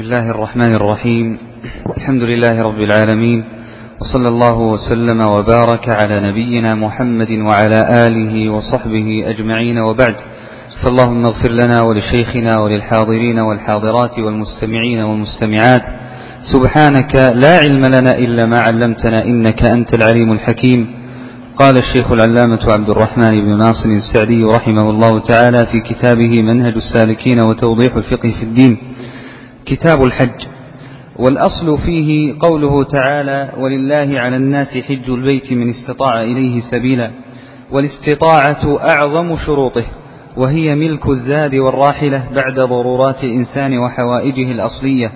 بسم الله الرحمن الرحيم الحمد لله رب العالمين وصلى الله وسلم وبارك على نبينا محمد وعلى آله وصحبه أجمعين وبعد فاللهم اغفر لنا ولشيخنا وللحاضرين والحاضرات والمستمعين والمستمعات سبحانك لا علم لنا إلا ما علمتنا إنك أنت العليم الحكيم قال الشيخ العلامة عبد الرحمن بن ناصر السعدي رحمه الله تعالى في كتابه منهج السالكين وتوضيح الفقه في الدين. كتاب الحج والأصل فيه قوله تعالى ولله على الناس حج البيت من استطاع إليه سبيلا والاستطاعة أعظم شروطه وهي ملك الزاد والراحلة بعد ضرورات الإنسان وحوائجه الأصلية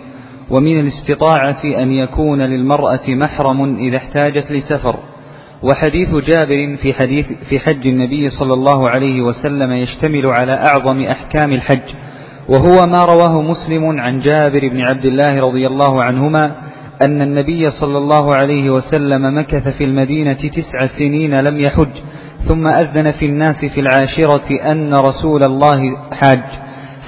ومن الاستطاعة أن يكون للمرأة محرم إذا احتاجت لسفر. وحديث جابر في حديث في حج النبي صلى الله عليه وسلم يشتمل على أعظم أحكام الحج وهو ما رواه مسلم عن جابر بن عبد الله رضي الله عنهما أن النبي صلى الله عليه وسلم مكث في المدينة تسع سنين لم يحج ثم أذن في الناس في العاشرة أن رسول الله حاج.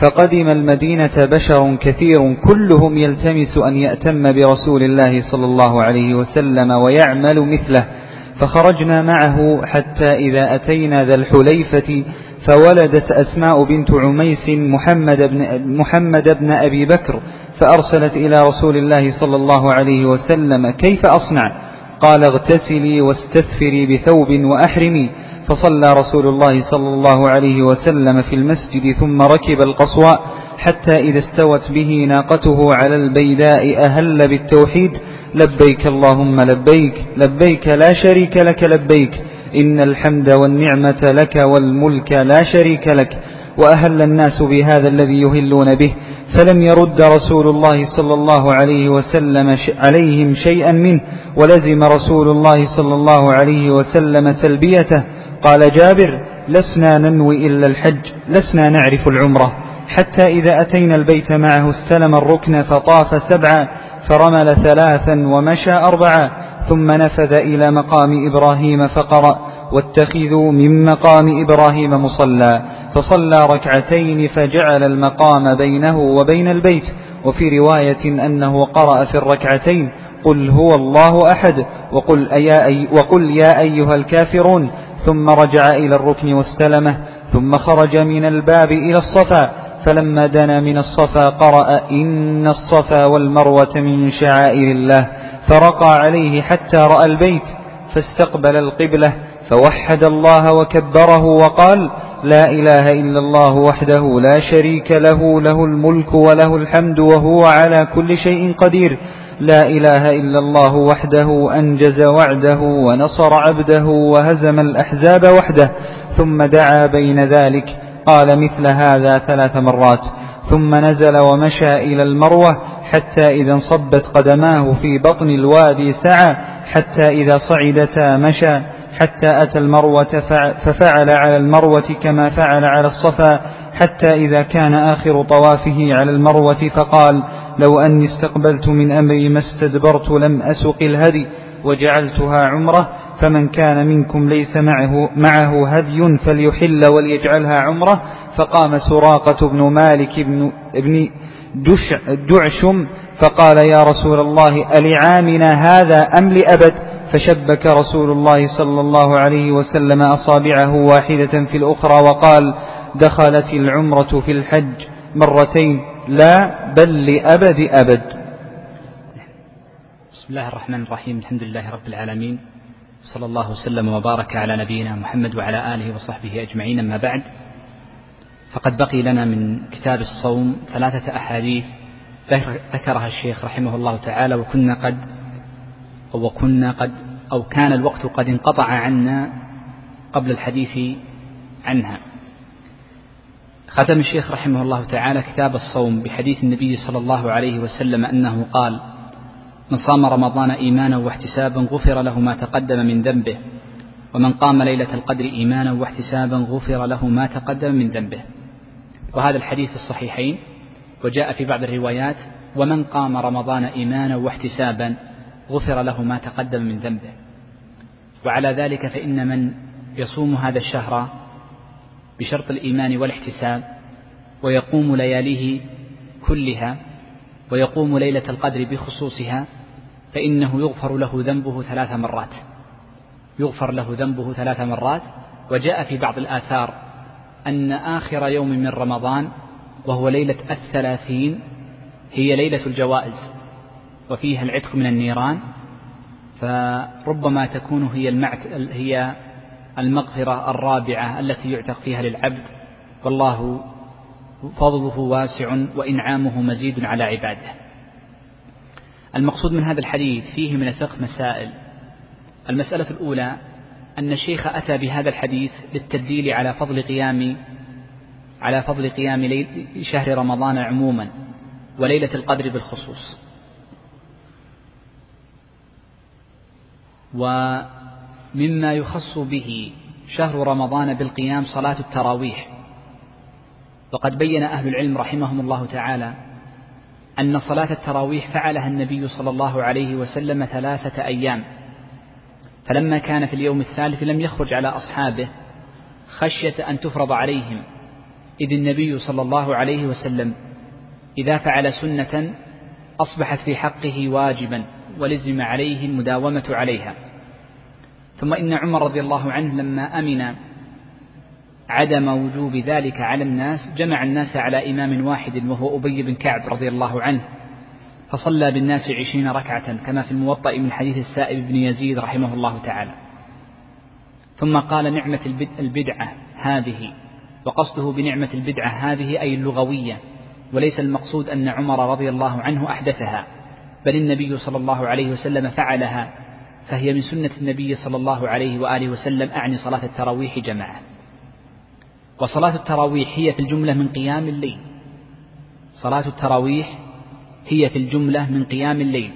فقدم المدينة بشر كثير كلهم يلتمس أن يأتم برسول الله صلى الله عليه وسلم ويعمل مثله. فخرجنا معه حتى إذا أتينا ذا الحليفة فولدت أسماء بنت عميس محمد بن, محمد بن أبي بكر فأرسلت إلى رسول الله صلى الله عليه وسلم كيف أصنع؟ قال اغتسلي واستثفري بثوب وأحرمي. فصلى رسول الله صلى الله عليه وسلم في المسجد ثم ركب القصواء حتى إذا استوت به ناقته على البيداء أهل بالتوحيد لبيك اللهم لبيك لبيك لا شريك لك لبيك إن الحمد والنعمة لك والملك لا شريك لك وأهل الناس بهذا الذي يهلون به فلم يرد رسول الله صلى الله عليه وسلم عليهم شيئا منه ولزم رسول الله صلى الله عليه وسلم تلبيته قال جابر لسنا ننوي إلا الحج لسنا نعرف العمرة. حتى إذا أتينا البيت معه استلم الركن فطاف سبعا فرمل ثلاثا ومشى أربعا ثم نفذ إلى مقام إبراهيم فقرأ واتخذوا من مقام إبراهيم مصلى فصلى ركعتين فجعل المقام بينه وبين البيت وفي رواية أنه قرأ في الركعتين قل هو الله أحد وقل, أي وقل يا أيها الكافرون ثم رجع إلى الركن واستلمه ثم خرج من الباب إلى الصفا فلما دنا من الصفا قرأ إن الصفا والمروة من شعائر الله فرقى عليه حتى رأى البيت فاستقبل القبلة فوحد الله وكبره وقال لا إله إلا الله وحده لا شريك له له الملك وله الحمد وهو على كل شيء قدير. لا إله إلا الله وحده أنجز وعده ونصر عبده وهزم الأحزاب وحده ثم دعا بين ذلك قال مثل هذا ثلاث مرات ثم نزل ومشى إلى المروة حتى إذا انصبت قدماه في بطن الوادي سعى حتى إذا صعدتا مشى. حتى أتى المروة ففعل على المروة كما فعل على الصفا حتى إذا كان آخر طوافه على المروة فقال لو أني استقبلت من أمري ما استدبرت لم أسق الهدي وجعلتها عمرة فمن كان منكم ليس معه, معه هدي فليحل وليجعلها عمرة. فقام سراقة بن مالك بن, ابن دعشم فقال يا رسول الله ألعامنا هذا أم لأبد؟ فشبك رسول الله صلى الله عليه وسلم أصابعه واحدة في الأخرى وقال دخلت العمرة في الحج مرتين لا بل لأبد أبد. بسم الله الرحمن الرحيم الحمد لله رب العالمين صلى الله وسلم وبارك على نبينا محمد وعلى آله وصحبه أجمعين أما بعد. فقد بقي لنا من كتاب الصوم ثلاثة أحاديث ذكرها الشيخ رحمه الله تعالى وكنا قد وكنا قد أو كان الوقت قد انقطع عنا قبل الحديث عنها. ختم الشيخ رحمه الله تعالى كتاب الصوم بحديث النبي صلى الله عليه وسلم أنه قال من صام رمضان إيمانا واحتسابا غفر له ما تقدم من ذنبه ومن قام ليلة القدر إيمانا واحتسابا غفر له ما تقدم من ذنبه. وهذا الحديث الصحيحين وجاء في بعض الروايات ومن قام رمضان إيمانا واحتسابا غفر له ما تقدم من ذنبه. وعلى ذلك فإن من يصوم هذا الشهر بشرط الإيمان والاحتساب ويقوم لياليه كلها ويقوم ليلة القدر بخصوصها فإنه يغفر له ذنبه ثلاث مرات. يغفر له ذنبه ثلاث مرات. وجاء في بعض الآثار أن آخر يوم من رمضان وهو ليلة الثلاثين هي ليلة الجوائز. وفيها العتق من النيران فربما تكون هي هي المغفرة الرابعة التي يعتق فيها للعبد. والله فضله واسع وإنعامه مزيد على عباده. المقصود من هذا الحديث فيه من الفقه مسائل. المسألة الأولى أن الشيخ أتى بهذا الحديث للتدليل على فضل قيام على فضل قيام شهر رمضان عموما وليلة القدر بالخصوص. ومما يخص به شهر رمضان بالقيام صلاة التراويح. وقد بين أهل العلم رحمهم الله تعالى أن صلاة التراويح فعلها النبي صلى الله عليه وسلم ثلاثة أيام. فلما كان في اليوم الثالث لم يخرج على أصحابه خشية أن تفرض عليهم إذ النبي صلى الله عليه وسلم إذا فعل سنة أصبحت في حقه واجبا ولزم عليه المداومة عليها. ثم إن عمر رضي الله عنه لما أمن عدم وجوب ذلك على الناس جمع الناس على إمام واحد وهو أبي بن كعب رضي الله عنه فصلى بالناس عشرين ركعة كما في الموطأ من حديث السائب بن يزيد رحمه الله تعالى. ثم قال نعمة البدعة هذه وقصده بنعمة البدعة هذه أي اللغوية وليس المقصود أن عمر رضي الله عنه أحدثها بل النبي صلى الله عليه وسلم فعلها. فهي من سنة النبي صلى الله عليه وآله وسلم أعني صلاة التراويح جماعة. وصلاة التراويح هي في الجملة من قيام الليل. صلاة التراويح هي في الجملة من قيام الليل.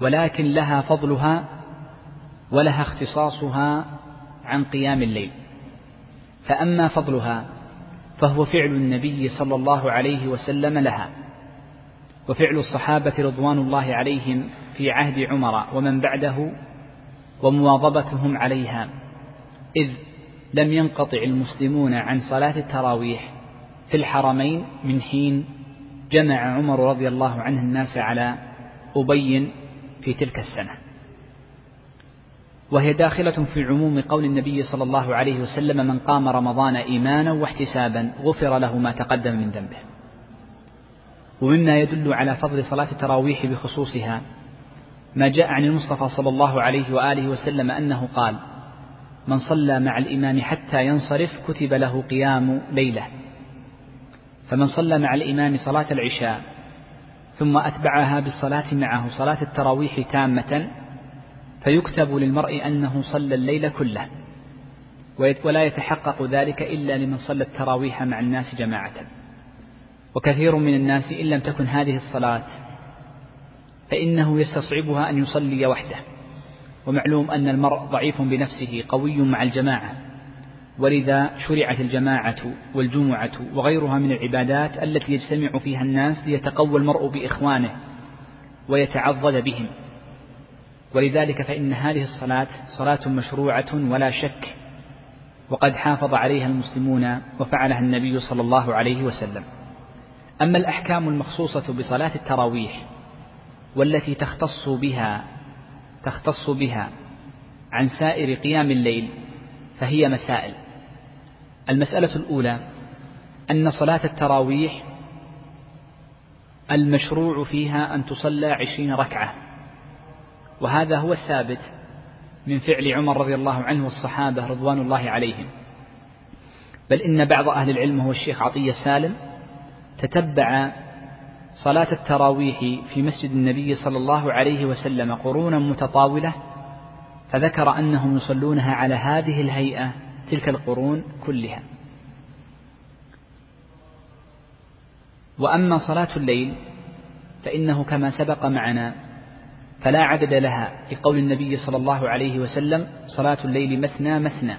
ولكن لها فضلها ولها اختصاصها عن قيام الليل. فأما فضلها فهو فعل النبي صلى الله عليه وسلم لها. وفعل الصحابة رضوان الله عليهم في عهد عمر ومن بعده ومواظبتهم عليها إذ لم ينقطع المسلمون عن صلاة التراويح في الحرمين من حين جمع عمر رضي الله عنه الناس على أبي في تلك السنة. وهي داخلة في عموم قول النبي صلى الله عليه وسلم من قام رمضان إيمانا واحتسابا غفر له ما تقدم من ذنبه ومما يدل على فضل صلاة التراويح بخصوصها ما جاء عن المصطفى صلى الله عليه وآله وسلم أنه قال من صلى مع الإمام حتى ينصرف كتب له قيام ليلة. فمن صلى مع الإمام صلاة العشاء ثم أتبعها بالصلاة معه صلاة التراويح تامة فيكتب للمرء أنه صلى الليل كله. ولا يتحقق ذلك إلا لمن صلى التراويح مع الناس جماعة. وكثير من الناس إن لم تكن هذه الصلاة فإنه يستصعبها أن يصلي وحده. ومعلوم أن المرء ضعيف بنفسه قوي مع الجماعة. ولذا شرعت الجماعة والجمعة وغيرها من العبادات التي يجتمع فيها الناس ليتقوى المرء بإخوانه ويتعضد بهم. ولذلك فإن هذه الصلاة صلاة مشروعة ولا شك وقد حافظ عليها المسلمون وفعلها النبي صلى الله عليه وسلم. أما الأحكام المخصوصة بصلاة التراويح والتي تختص بها تختص بها عن سائر قيام الليل فهي مسائل. المسألة الأولى أن صلاة التراويح المشروع فيها أن تصلى عشرين ركعة. وهذا هو الثابت من فعل عمر رضي الله عنه والصحابة رضوان الله عليهم. بل إن بعض أهل العلم هو الشيخ عطية سالم تتبع صلاة التراويح في مسجد النبي صلى الله عليه وسلم قرونا متطاولة فذكر أنهم يصلونها على هذه الهيئة تلك القرون كلها. وأما صلاة الليل فإنه كما سبق معنا فلا عدد لها لقول النبي صلى الله عليه وسلم صلاة الليل مثنى مثنى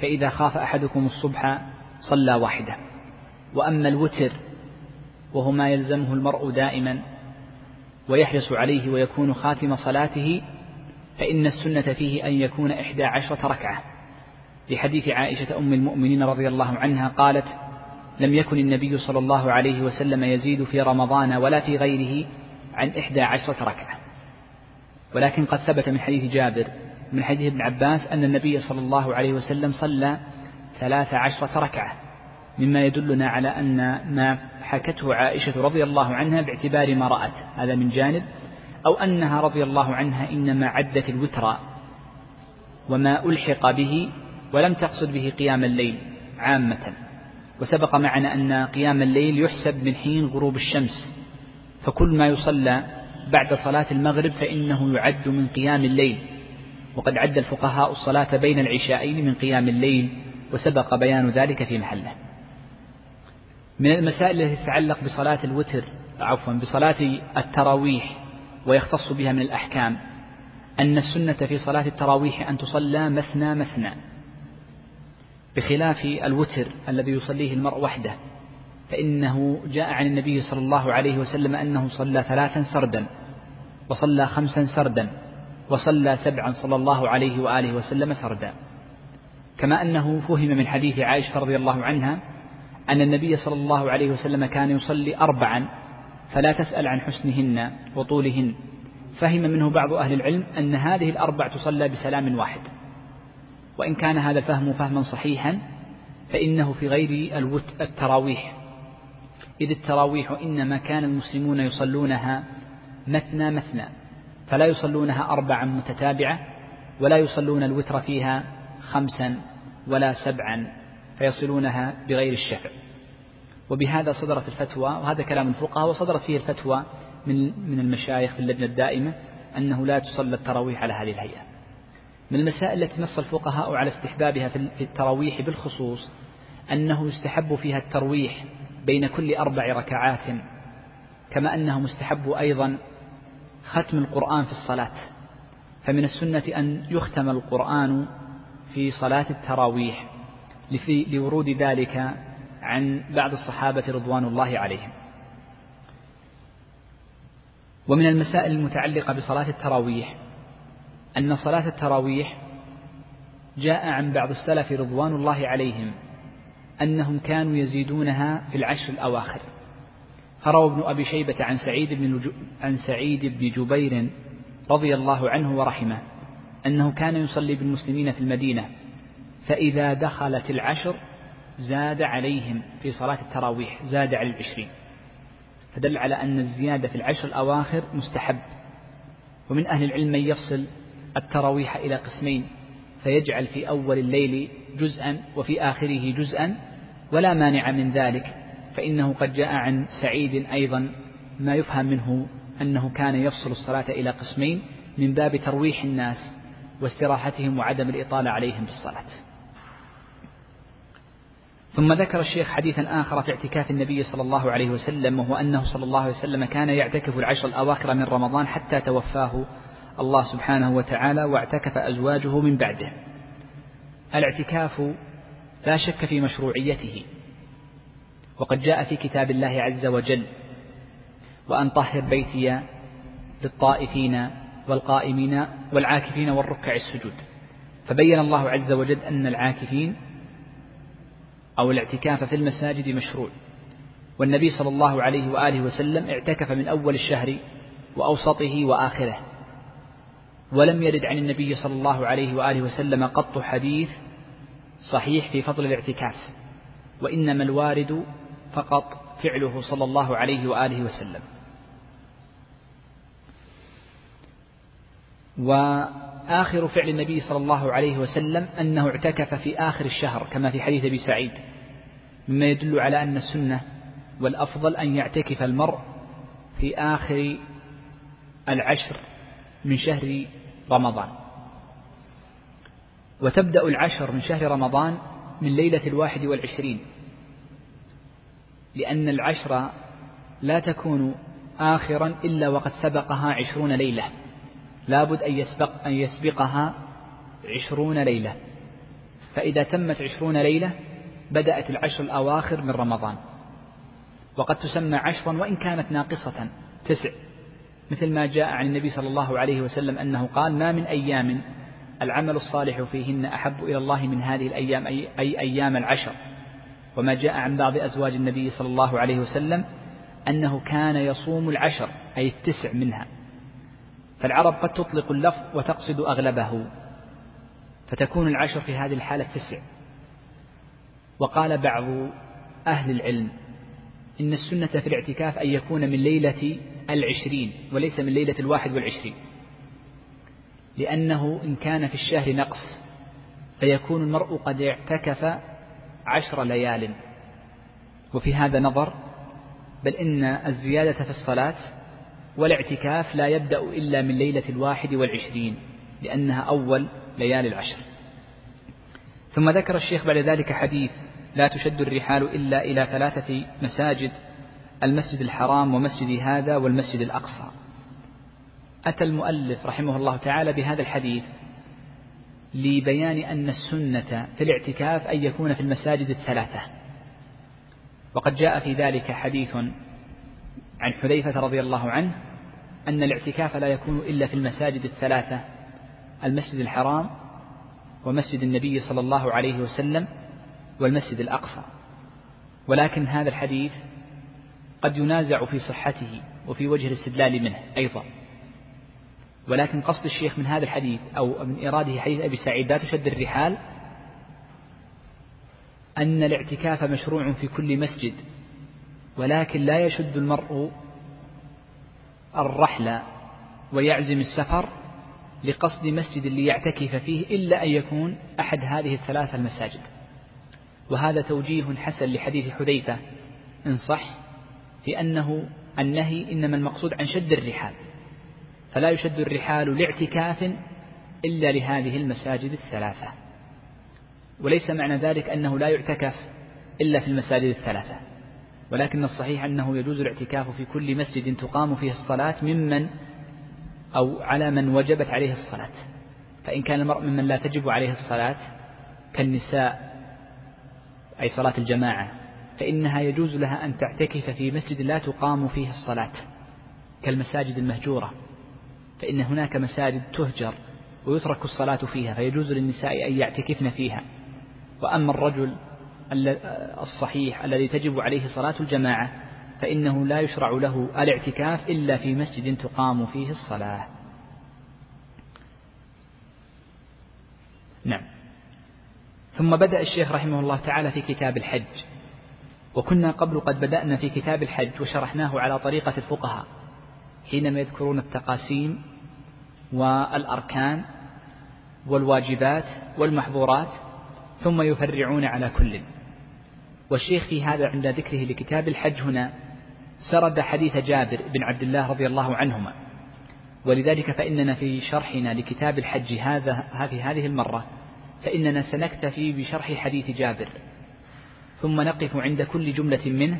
فإذا خاف أحدكم الصبح صلى واحدة. وأما الوتر وهو ما يلزمه المرء دائما ويحرص عليه ويكون خاتم صلاته فإن السنة فيه أن يكون إحدى عشرة ركعة. لحديث عائشة أم المؤمنين رضي الله عنها قالت لم يكن النبي صلى الله عليه وسلم يزيد في رمضان ولا في غيره عن إحدى عشرة ركعة. ولكن قد ثبت من حديث جابر من حديث ابن عباس أن النبي صلى الله عليه وسلم صلى ثلاث عشرة ركعة. مما يدلنا على أن ما حكته عائشة رضي الله عنها باعتبار ما رأت. هذا من جانب. أو أنها رضي الله عنها إنما عدت الوتر وما ألحق به ولم تقصد به قيام الليل عامة. وسبق معنا أن قيام الليل يحسب من حين غروب الشمس. فكل ما يصلى بعد صلاة المغرب فإنه يعد من قيام الليل. وقد عد الفقهاء الصلاة بين العشاءين من قيام الليل. وسبق بيان ذلك في محله. من المسائل التي تتعلق بصلاة الوتر عفوا بصلاة التراويح ويختص بها من الأحكام. أن السنة في صلاة التراويح أن تصلى مثنى مثنى بخلاف الوتر الذي يصليه المرء وحده. فإنه جاء عن النبي صلى الله عليه وسلم أنه صلى ثلاثا سردا وصلى خمسا سردا وصلى سبعا صلى الله عليه وآله وسلم سردا. كما أنه فهم من حديث عائشة رضي الله عنها أن النبي صلى الله عليه وسلم كان يصلي أربعا فلا تسأل عن حسنهن وطولهن. فهم منه بعض أهل العلم أن هذه الأربع تصلى بسلام واحد. وإن كان هذا الفهم فهما صحيحا فإنه في غير التراويح. إذ التراويح إنما كان المسلمون يصلونها مثنى مثنى فلا يصلونها أربعا متتابعة ولا يصلون الوتر فيها خمسا ولا سبعا. فيصلونها بغير الشفع. وبهذا صدرت الفتوى وهذا كلام الفقهاء وصدرت فيه الفتوى من من المشايخ في اللجنة الدائمة أنه لا تصلى التراويح على هذه الهيئة. من المسائل التي نص الفقهاء على استحبابها في التراويح بالخصوص أنه يستحب فيها الترويح بين كل أربع ركعات كما أنه مستحب أيضا ختم القرآن في الصلاة. فمن السنة أن يختم القرآن في صلاة التراويح. لورود ذلك عن بعض الصحابة رضوان الله عليهم. ومن المسائل المتعلقة بصلاة التراويح أن صلاة التراويح جاء عن بعض السلف رضوان الله عليهم أنهم كانوا يزيدونها في العشر الأواخر. فروى ابن أبي شيبة عن سعيد بن عن سعيد بن جبير رضي الله عنه ورحمه أنه كان يصلي بالمسلمين في المدينة فإذا دخلت العشر زاد عليهم في صلاة التراويح زاد على العشرين. فدل على أن الزيادة في العشر الأواخر مستحب. ومن أهل العلم من يفصل التراويح إلى قسمين فيجعل في أول الليل جزءا وفي آخره جزءا ولا مانع من ذلك فإنه قد جاء عن سعيد أيضا ما يفهم منه أنه كان يفصل الصلاة إلى قسمين من باب ترويح الناس واستراحتهم وعدم الإطالة عليهم بالصلاة. ثم ذكر الشيخ حديثا آخر في اعتكاف النبي صلى الله عليه وسلم وهو أنه صلى الله عليه وسلم كان يعتكف العشر الأواخر من رمضان حتى توفاه الله سبحانه وتعالى واعتكف أزواجه من بعده. الاعتكاف لا شك في مشروعيته وقد جاء في كتاب الله عز وجل وأن طهر بيتي للطائفين والقائمين والعاكفين والركع السجود فبين الله عز وجل أن العاكفين أو الاعتكاف في المساجد مشروع. والنبي صلى الله عليه وآله وسلم اعتكف من أول الشهر وأوسطه وآخره. ولم يرد عن النبي صلى الله عليه وآله وسلم قط حديث صحيح في فضل الاعتكاف وإنما الوارد فقط فعله صلى الله عليه وآله وسلم. وآخر فعل النبي صلى الله عليه وسلم أنه اعتكف في آخر الشهر كما في حديث أبي سعيد مما يدل على أن السنة والأفضل أن يعتكف المرء في آخر العشر من شهر رمضان. وتبدأ العشر من شهر رمضان من ليلة الواحد والعشرين لأن العشر لا تكون آخرا إلا وقد سبقها عشرون ليلة. لابد أن يسبق أن يسبقها عشرون ليلة. فإذا تمت عشرون ليلة بدأت العشر الأواخر من رمضان. وقد تسمى عشرا وإن كانت ناقصة تسع. مثل ما جاء عن النبي صلى الله عليه وسلم أنه قال ما من أيام العمل الصالح فيهن أحب إلى الله من هذه الأيام أي, أي أيام العشر. وما جاء عن بعض أزواج النبي صلى الله عليه وسلم أنه كان يصوم العشر أي التسع منها. فالعرب قد تطلق اللفظ وتقصد أغلبه فتكون العشر في هذه الحالة تسع. وقال بعض أهل العلم إن السنة في الاعتكاف أن يكون من ليلة العشرين وليس من ليلة الواحد والعشرين لأنه إن كان في الشهر نقص فيكون المرء قد اعتكف عشر ليال. وفي هذا نظر بل إن الزيادة في الصلاة والاعتكاف لا يبدأ إلا من ليلة الواحد والعشرين لأنها أول ليالي العشر. ثم ذكر الشيخ بعد ذلك حديث لا تشد الرحال إلا إلى ثلاثة مساجد المسجد الحرام ومسجد هذا والمسجد الأقصى. أتى المؤلف رحمه الله تعالى بهذا الحديث لبيان أن السنة في الاعتكاف أن يكون في المساجد الثلاثة. وقد جاء في ذلك حديث عن حذيفة رضي الله عنه أن الاعتكاف لا يكون إلا في المساجد الثلاثة المسجد الحرام ومسجد النبي صلى الله عليه وسلم والمسجد الأقصى. ولكن هذا الحديث قد ينازع في صحته وفي وجه الاستدلال منه أيضا. ولكن قصد الشيخ من هذا الحديث أو من إراده حديث أبي سعيد لا تشد الرحال أن الاعتكاف مشروع في كل مسجد ولكن لا يشد المرء الرحل ويعزم السفر لقصد مسجد ليعتكف فيه إلا أن يكون أحد هذه الثلاثة المساجد. وهذا توجيه حسن لحديث حذيفة إن صح في أنه النهي إنما المقصود عن شد الرحال فلا يشد الرحال لاعتكاف إلا لهذه المساجد الثلاثة. وليس معنى ذلك أنه لا يعتكف إلا في المساجد الثلاثة. ولكن الصحيح أنه يجوز الاعتكاف في كل مسجد تقام فيه الصلاة ممن أو على من وجبت عليه الصلاة. فإن كان المرء ممن لا تجب عليه الصلاة كالنساء أي صلاة الجماعة فإنها يجوز لها أن تعتكف في مسجد لا تقام فيه الصلاة كالمساجد المهجورة. فإن هناك مساجد تهجر ويترك الصلاة فيها فيجوز للنساء أن يعتكفن فيها. وأما الرجل الصحيح الذي تجب عليه صلاة الجماعة فإنه لا يشرع له الاعتكاف إلا في مسجد تقام فيه الصلاة. نعم. ثم بدأ الشيخ رحمه الله تعالى في كتاب الحج. وكنا قبل قد بدأنا في كتاب الحج وشرحناه على طريقة الفقهاء حينما يذكرون التقاسيم والأركان والواجبات والمحظورات ثم يفرعون على كل. والشيخ في هذا عند ذكره لكتاب الحج هنا سرد حديث جابر بن عبد الله رضي الله عنهما. ولذلك فإننا في شرحنا لكتاب الحج هذا هذه هذه المرة فإننا سنكتفي بشرح حديث جابر. ثم نقف عند كل جملة منه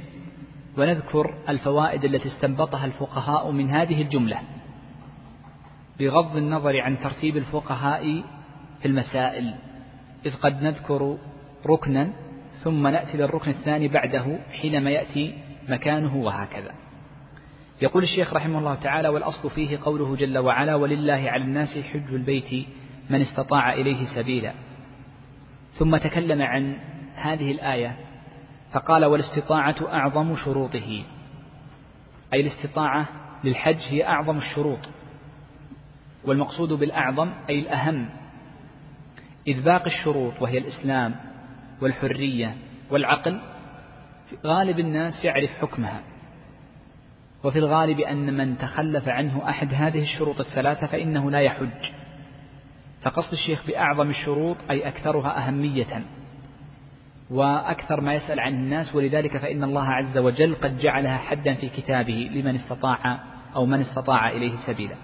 ونذكر الفوائد التي استنبطها الفقهاء من هذه الجملة. بغض النظر عن ترتيب الفقهاء في المسائل إذ قد نذكر ركنا ثم نأتي للركن الثاني بعده حينما يأتي مكانه وهكذا. يقول الشيخ رحمه الله تعالى والأصل فيه قوله جل وعلا ولله على الناس حج البيت من استطاع إليه سبيلا. ثم تكلم عن هذه الآية فقال والاستطاعة أعظم شروطه. أي الاستطاعة للحج هي أعظم الشروط. والمقصود بالأعظم أي الأهم إذ باقي الشروط وهي الإسلام والحرية والعقل غالب الناس يعرف حكمها. وفي الغالب أن من تخلف عنه أحد هذه الشروط الثلاثة فإنه لا يحج. فقصد الشيخ بأعظم الشروط أي أكثرها أهمية. وأكثر ما يسأل عن الناس ولذلك فإن الله عز وجل قد جعلها حدا في كتابه لمن استطاع أو من استطاع إليه سبيلا.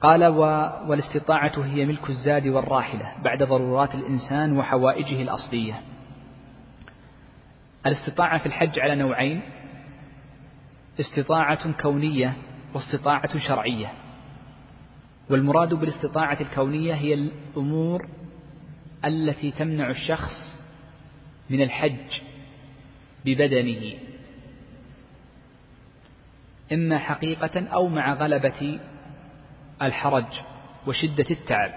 قال والاستطاعة هي ملك الزاد والراحلة بعد ضرورات الإنسان وحوائجه الأصلية. الاستطاعة في الحج على نوعين استطاعة كونية واستطاعة شرعية. والمراد بالاستطاعة الكونية هي الأمور التي تمنع الشخص من الحج ببدنه. إما حقيقة أو مع غلبة الحرج وشدة التعب.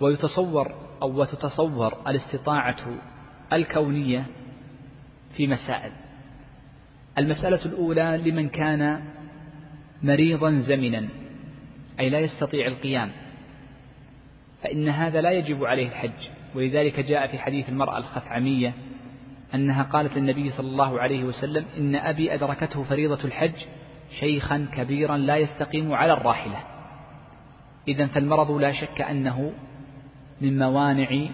ويتصور أو وتتصور الاستطاعة الكونية في مسائل. المسألة الأولى لمن كان مريضا زمنا أي لا يستطيع القيام. فإن هذا لا يجب عليه الحج. ولذلك جاء في حديث المرأة الخثعمية أنها قالت للنبي صلى الله عليه وسلم إن أبي أدركته فريضة الحج شيخا كبيرا لا يستقيم على الراحلة. إذا فالمرض لا شك أنه من موانع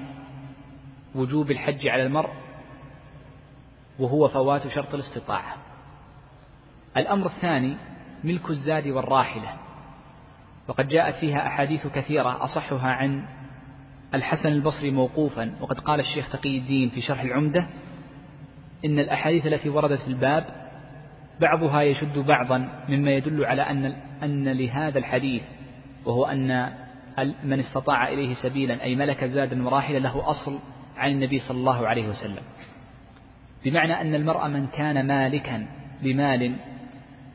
وجوب الحج على المرء وهو فوات شرط الاستطاعة. الأمر الثاني ملك الزاد والراحلة. وقد جاءت فيها أحاديث كثيرة أصحها عن الحسن البصري موقوفا وقد قال الشيخ تقي الدين في شرح العمدة إن الأحاديث التي وردت في الباب بعضها يشد بعضا مما يدل على أن أن لهذا الحديث وهو أن من استطاع إليه سبيلا أي ملك زادا وراحلة له أصل عن النبي صلى الله عليه وسلم. بمعنى أن المرء من كان مالكا لمال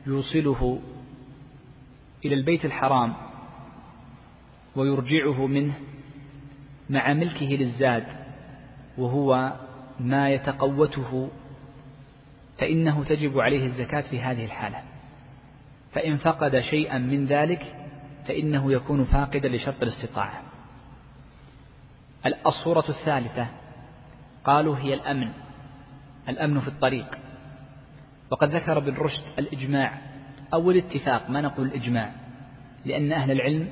يوصله إلى البيت الحرام ويرجعه منه مع ملكه للزاد وهو ما يتقوته فإنه تجب عليه الزكاة في هذه الحالة. فإن فقد شيئا من ذلك فإنه يكون فاقدا لشرط الاستطاعة. الصورة الثالثة قالوا هي الأمن الأمن في الطريق. وقد ذكر ابن رشد الإجماع أو الاتفاق. ما نقول الإجماع؟ لأن أهل العلم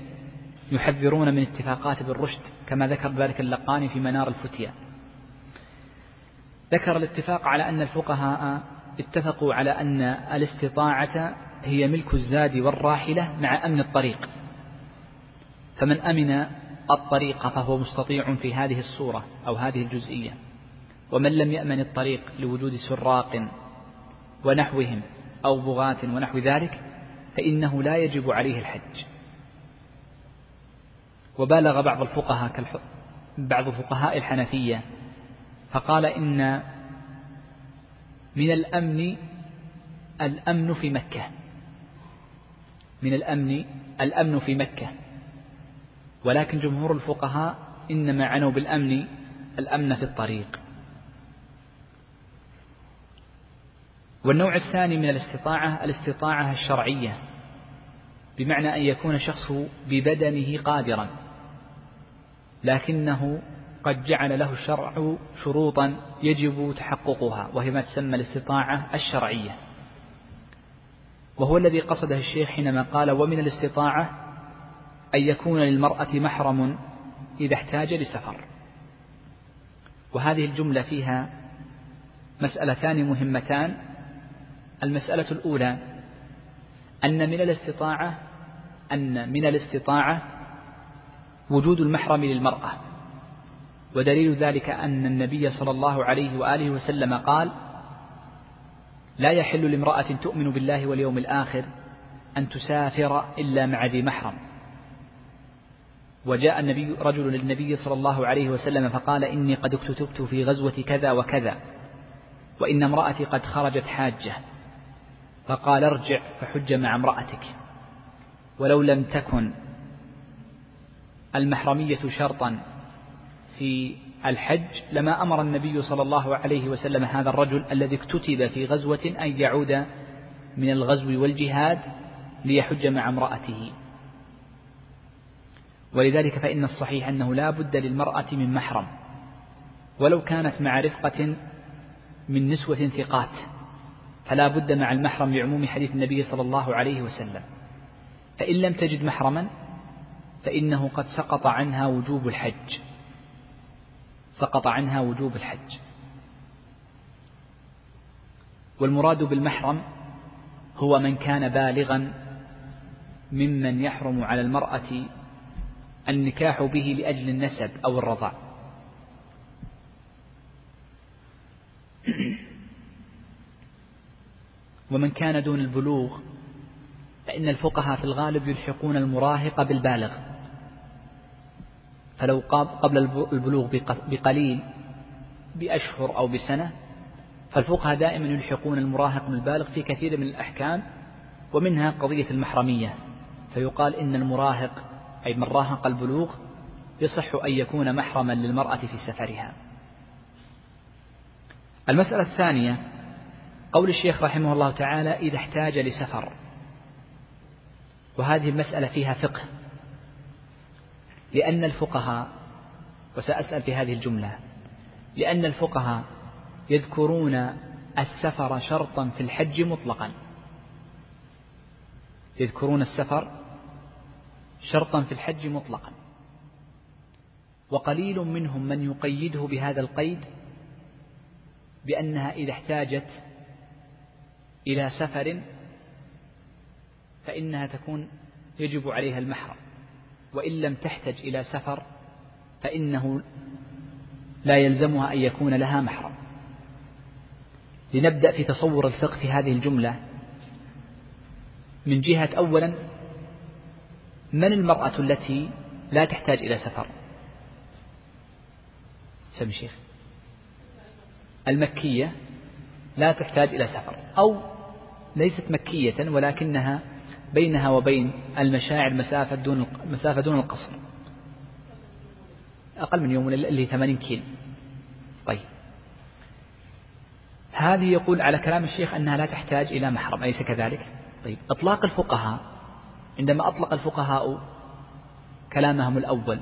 يحذرون من اتفاقات ابن رشد كما ذكر ذلك اللقاني في منار الفتيا ذكر الاتفاق على أن الفقهاء اتفقوا على أن الاستطاعة هي ملك الزاد والراحلة مع أمن الطريق. فمن أمن الطريق فهو مستطيع في هذه الصورة أو هذه الجزئية. ومن لم يأمن الطريق لوجود سراق ونحوهم أو بغاة ونحو ذلك فإنه لا يجب عليه الحج. وبالغ بعض الفقهاء بعض فقهاء الحنفية فقال إن من الأمن الأمن في مكة. من الأمن الأمن في مكة. ولكن جمهور الفقهاء إنما عنوا بالأمن الأمن في الطريق. والنوع الثاني من الاستطاعة الاستطاعة الشرعية بمعنى أن يكون الشخص ببدنه قادرا لكنه قد جعل له الشرع شروطا يجب تحققها وهي ما تسمى الاستطاعة الشرعية. وهو الذي قصده الشيخ حينما قال ومن الاستطاعة أن يكون للمرأة محرم إذا احتاج لسفر. وهذه الجملة فيها مسألتان مهمتان. المسألة الأولى أن من الاستطاعة أن من الاستطاعة وجود المحرم للمرأة. ودليل ذلك أن النبي صلى الله عليه وآله وسلم قال لا يحل لامرأة تؤمن بالله واليوم الآخر أن تسافر إلا مع ذي محرم. وجاء النبي رجل للنبي صلى الله عليه وسلم فقال إني قد اكتتبت في غزوة كذا وكذا وإن امرأتي قد خرجت حاجة. فقال ارجع فحج مع امرأتك ولو لم تكن المحرمية شرطا. في الحج لما أمر النبي صلى الله عليه وسلم هذا الرجل الذي اكتتب في غزوة أن يعود من الغزو والجهاد ليحج مع امرأته. ولذلك فإن الصحيح أنه لا بد للمرأة من محرم ولو كانت مع رفقة من نسوة ثقات فلا بد مع المحرم لعموم حديث النبي صلى الله عليه وسلم. فإن لم تجد محرما فإنه قد سقط عنها وجوب الحج. سقط عنها وجوب الحج. والمراد بالمحرم هو من كان بالغا ممن يحرم على المرأة النكاح به لأجل النسب أو الرضاع. ومن كان دون البلوغ فإن الفقهاء في الغالب يلحقون المراهق بالبالغ. فلو قبل البلوغ بقليل بأشهر أو بسنة فالفقهاء دائما يلحقون المراهق بالبالغ في كثير من الأحكام ومنها قضية المحرمية. فيقال إن المراهق أي من راهق البلوغ يصح أن يكون محرما للمرأة في سفرها. المسألة الثانية قول الشيخ رحمه الله تعالى إذا احتاج لسفر وهذه المسألة فيها فقه. لأن الفقهاء وسأسأل في هذه الجملة لأن الفقهاء يذكرون السفر شرطا في الحج مطلقا. يذكرون السفر شرطا في الحج مطلقا. وقليل منهم من يقيده بهذا القيد بأنها إذا احتاجت إلى سفر فإنها تكون يجب عليها المحرم. وإن لم تحتج إلى سفر فإنه لا يلزمها أن يكون لها محرم. لنبدأ في تصور الفقه في هذه الجملة. من جهة أولا من المرأة التي لا تحتاج إلى سفر؟ سم شيخ. المكية لا تحتاج إلى سفر أو ليست مكية ولكنها بينها وبين المشاعر مسافة دون مسافة دون القصر. أقل من يوم اللي هي 80 كيلو طيب. هذه يقول على كلام الشيخ أنها لا تحتاج إلى محرم أليس كذلك؟ طيب. إطلاق الفقهاء عندما أطلق الفقهاء كلامهم الأول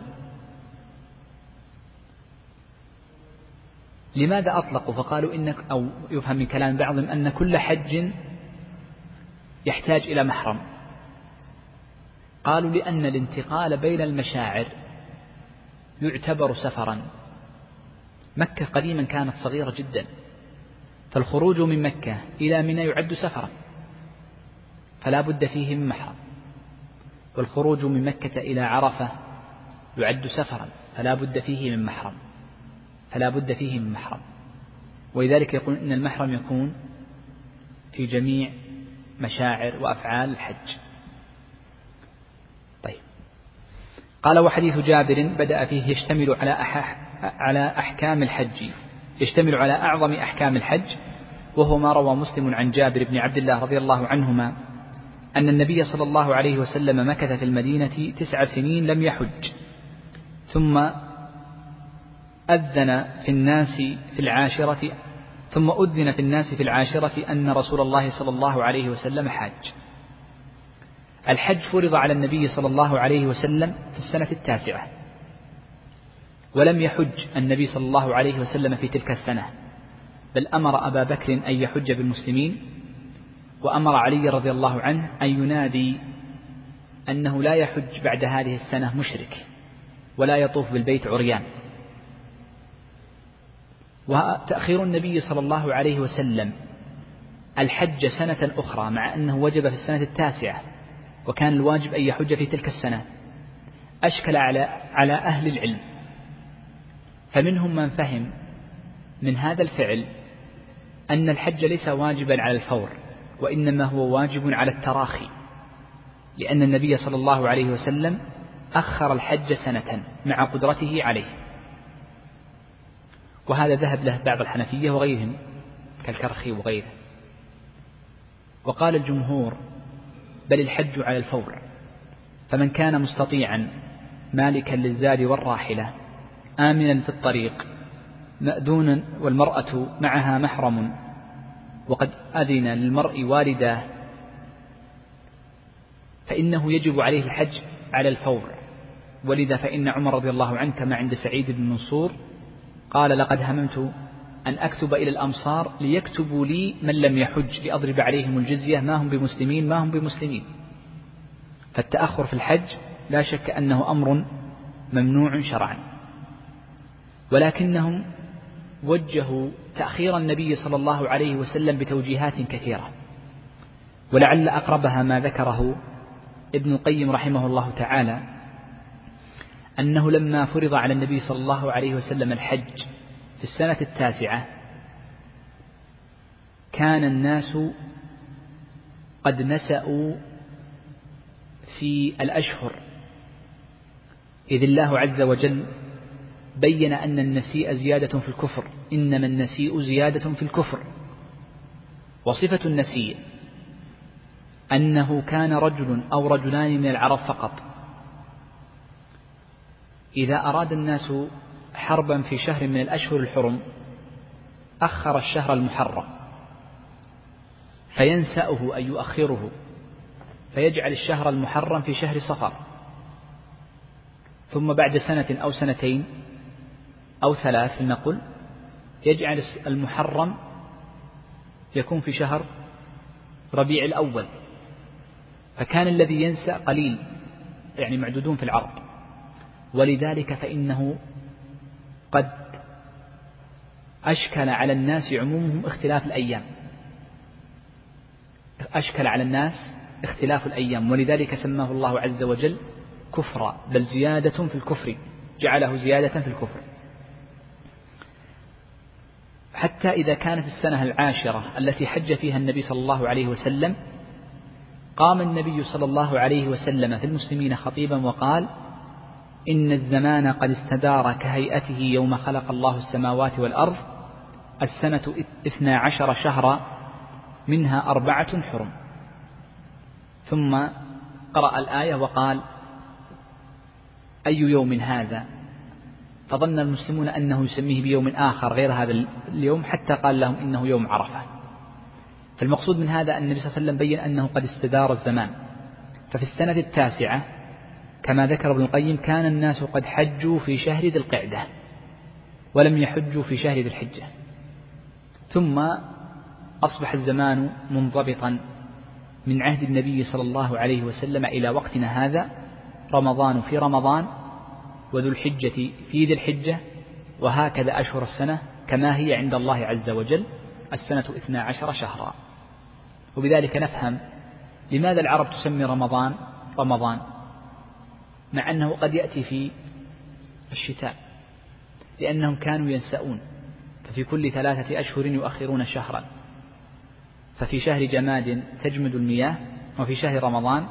لماذا أطلقوا؟ فقالوا إنك أو يفهم من كلام بعضهم أن كل حج يحتاج إلى محرم. قالوا لأن الانتقال بين المشاعر يعتبر سفرا. مكة قديما كانت صغيرة جدا فالخروج من مكة إلى منى يعد سفرا فلا بد فيه من محرم والخروج من مكة إلى عرفة يعد سفرا فلا بد فيه من محرم فلا بد فيه من محرم ولذلك يقول إن المحرم يكون في جميع مشاعر وأفعال الحج طيب قال وحديث جابر بدأ فيه يشتمل على على أحكام الحج. يشتمل على أعظم أحكام الحج وهو ما روى مسلم عن جابر بن عبد الله رضي الله عنهما أن النبي صلى الله عليه وسلم مكث في المدينة تسع سنين لم يحج. ثم أذن في الناس في العاشرة ثم أذن في الناس في العاشرة أن رسول الله صلى الله عليه وسلم حاج. الحج فرض على النبي صلى الله عليه وسلم في السنة التاسعة ولم يحج النبي صلى الله عليه وسلم في تلك السنة بل أمر أبا بكر أن يحج بالمسلمين وأمر علي رضي الله عنه أن ينادي أنه لا يحج بعد هذه السنة مشرك ولا يطوف بالبيت عريان. وتأخير النبي صلى الله عليه وسلم الحج سنة أخرى مع أنه وجب في السنة التاسعة وكان الواجب أن يحج في تلك السنة. أشكل على على أهل العلم. فمنهم من فهم من هذا الفعل أن الحج ليس واجبا على الفور وإنما هو واجب على التراخي. لأن النبي صلى الله عليه وسلم أخر الحج سنة مع قدرته عليه. وهذا ذهب له بعض الحنفية وغيرهم كالكرخي وغيره. وقال الجمهور بل الحج على الفور. فمن كان مستطيعا مالكا للزاد والراحلة آمنا في الطريق مأذونا والمرأة معها محرم وقد أذن للمرء والداه فإنه يجب عليه الحج على الفور. ولذا فإن عمر رضي الله عنه كما عند سعيد بن منصور قال لقد هممت أن أكتب إلى الأمصار ليكتبوا لي من لم يحج لأضرب عليهم الجزية ما هم بمسلمين ما هم بمسلمين. فالتأخر في الحج لا شك أنه أمر ممنوع شرعا. ولكنهم وجهوا تأخير النبي صلى الله عليه وسلم بتوجيهات كثيرة. ولعل أقربها ما ذكره ابن القيم رحمه الله تعالى أنه لما فرض على النبي صلى الله عليه وسلم الحج في السنة التاسعة كان الناس قد نسأوا في الأشهر إذ الله عز وجل بين أن النسيء زيادة في الكفر إنما النسيء زيادة في الكفر. وصفة النسيء أنه كان رجل أو رجلان من العرب فقط. إذا أراد الناس حربا في شهر من الأشهر الحرم أخر الشهر المحرم. فينسأه أي يؤخره فيجعل الشهر المحرم في شهر صفر. ثم بعد سنة أو سنتين أو ثلاث لنقل يجعل المحرم يكون في شهر ربيع الأول. فكان الذي ينسى قليل يعني معدودون في العرب ولذلك فإنه قد أشكل على الناس عمومهم اختلاف الأيام. أشكل على الناس اختلاف الأيام ولذلك سماه الله عز وجل كفرا بل زيادة في الكفر جعله زيادة في الكفر. حتى إذا كانت السنة العاشرة التي حج فيها النبي صلى الله عليه وسلم قام النبي صلى الله عليه وسلم في المسلمين خطيبا وقال إن الزمان قد استدار كهيئته يوم خلق الله السماوات والأرض السنة اثنا عشر شهرا منها أربعة حرم. ثم قرأ الآية وقال أي يوم هذا؟ فظن المسلمون أنه يسميه بيوم آخر غير هذا اليوم حتى قال لهم إنه يوم عرفة. فالمقصود من هذا أن النبي صلى الله عليه وسلم بين أنه قد استدار الزمان. ففي السنة التاسعة كما ذكر ابن القيم كان الناس قد حجوا في شهر ذي القعدة ولم يحجوا في شهر ذي الحجة. ثم أصبح الزمان منضبطا من عهد النبي صلى الله عليه وسلم إلى وقتنا هذا رمضان في رمضان وذو الحجة في ذي الحجة وهكذا أشهر السنة كما هي عند الله عز وجل السنة اثنا عشر شهرا. وبذلك نفهم لماذا العرب تسمي رمضان رمضان. مع أنه قد يأتي في الشتاء لأنهم كانوا ينسؤون ففي كل ثلاثة أشهر يؤخرون شهرا. ففي شهر جماد تجمد المياه وفي شهر رمضان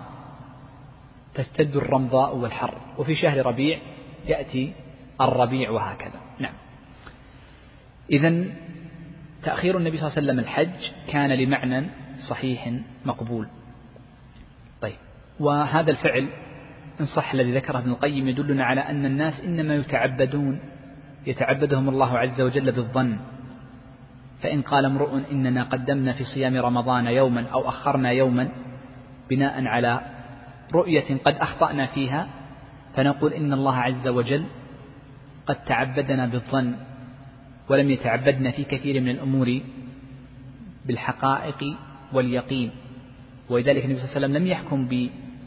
تستد الرمضاء والحر وفي شهر ربيع يأتي الربيع وهكذا. نعم. إذا تأخير النبي صلى الله عليه وسلم الحج كان لمعنى صحيح مقبول. طيب. وهذا الفعل إن صح الذي ذكره ابن القيم يدلنا على أن الناس إنما يتعبدون يتعبدهم الله عز وجل بالظن. فإن قال امرؤ إننا قدمنا في صيام رمضان يوما أو أخرنا يوما بناء على رؤية قد أخطأنا فيها فنقول إن الله عز وجل قد تعبدنا بالظن ولم يتعبدنا في كثير من الأمور بالحقائق واليقين. ولذلك النبي صلى الله عليه وسلم لم يحكم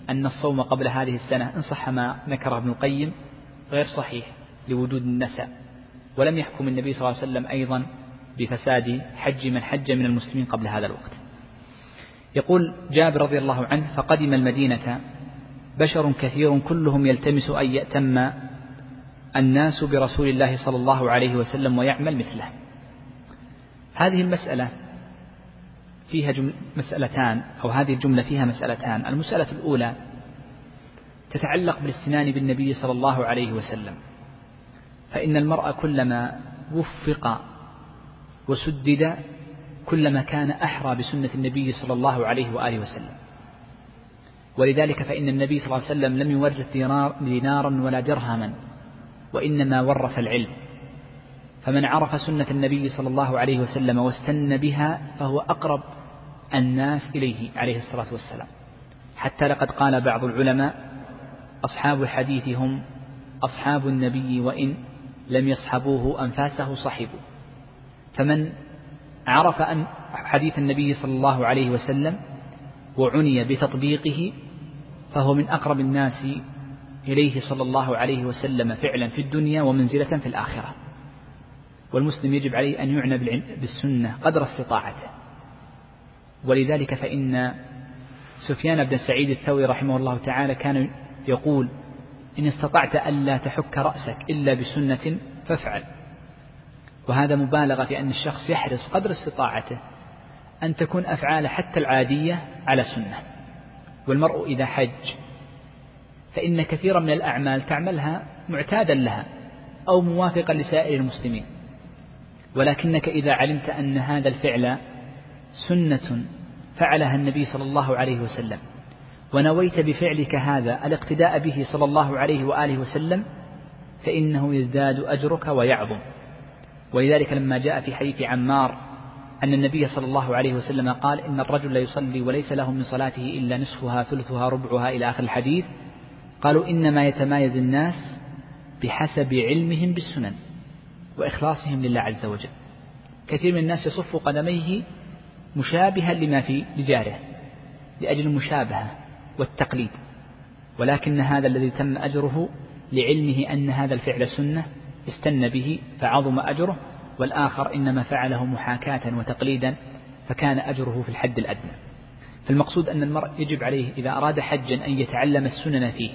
بأن الصوم قبل هذه السنة إن صح ما ذكره ابن القيم غير صحيح لوجود النسأ ولم يحكم النبي صلى الله عليه وسلم أيضا بفساد حج من حج من المسلمين قبل هذا الوقت. يقول جابر رضي الله عنه فقدم المدينة بشر كثير كلهم يلتمس أن يأتم الناس برسول الله صلى الله عليه وسلم ويعمل مثله. هذه المسألة فيها مسألتان أو هذه الجملة فيها مسألتان. المسألة الأولى تتعلق بالاستنان بالنبي صلى الله عليه وسلم. فإن المرء كلما وفق وسدد كلما كان أحرى بسنة النبي صلى الله عليه وآله وسلم. ولذلك فإن النبي صلى الله عليه وسلم لم يورث دينارا ولا درهما وإنما ورث العلم. فمن عرف سنة النبي صلى الله عليه وسلم واستن بها فهو أقرب الناس إليه عليه الصلاة والسلام. حتى لقد قال بعض العلماء أصحاب الحديث هم أصحاب النبي وإن لم يصحبوه أنفاسه صحبوا. فمن عرف أن حديث النبي صلى الله عليه وسلم وعني بتطبيقه فهو من أقرب الناس إليه صلى الله عليه وسلم فعلا في الدنيا ومنزلة في الآخرة. والمسلم يجب عليه أن يعنى بالسنة قدر استطاعته. ولذلك فإن سفيان بن سعيد الثوري رحمه الله تعالى كان يقول إن استطعت ألا تحك رأسك إلا بسنة فافعل. وهذا مبالغة في أن الشخص يحرص قدر استطاعته أن تكون أفعاله حتى العادية على سنة. والمرء إذا حج فإن كثيرا من الأعمال تعملها معتادا لها أو موافقا لسائر المسلمين. ولكنك إذا علمت أن هذا الفعل سنة فعلها النبي صلى الله عليه وسلم. ونويت بفعلك هذا الاقتداء به صلى الله عليه وآله وسلم فإنه يزداد أجرك ويعظم. ولذلك لما جاء في حديث عمار أن النبي صلى الله عليه وسلم قال إن الرجل لا يصلي وليس له من صلاته إلا نصفها ثلثها ربعها إلى آخر الحديث. قالوا إنما يتمايز الناس بحسب علمهم بالسنن وإخلاصهم لله عز وجل. كثير من الناس يصف قدميه مشابها لما في لجاره لأجل المشابهة والتقليد. ولكن هذا الذي تم أجره لعلمه أن هذا الفعل سنة استن به فعظم أجره والآخر إنما فعله محاكاة وتقليدا فكان أجره في الحد الأدنى. فالمقصود أن المرء يجب عليه إذا أراد حجا أن يتعلم السنن فيه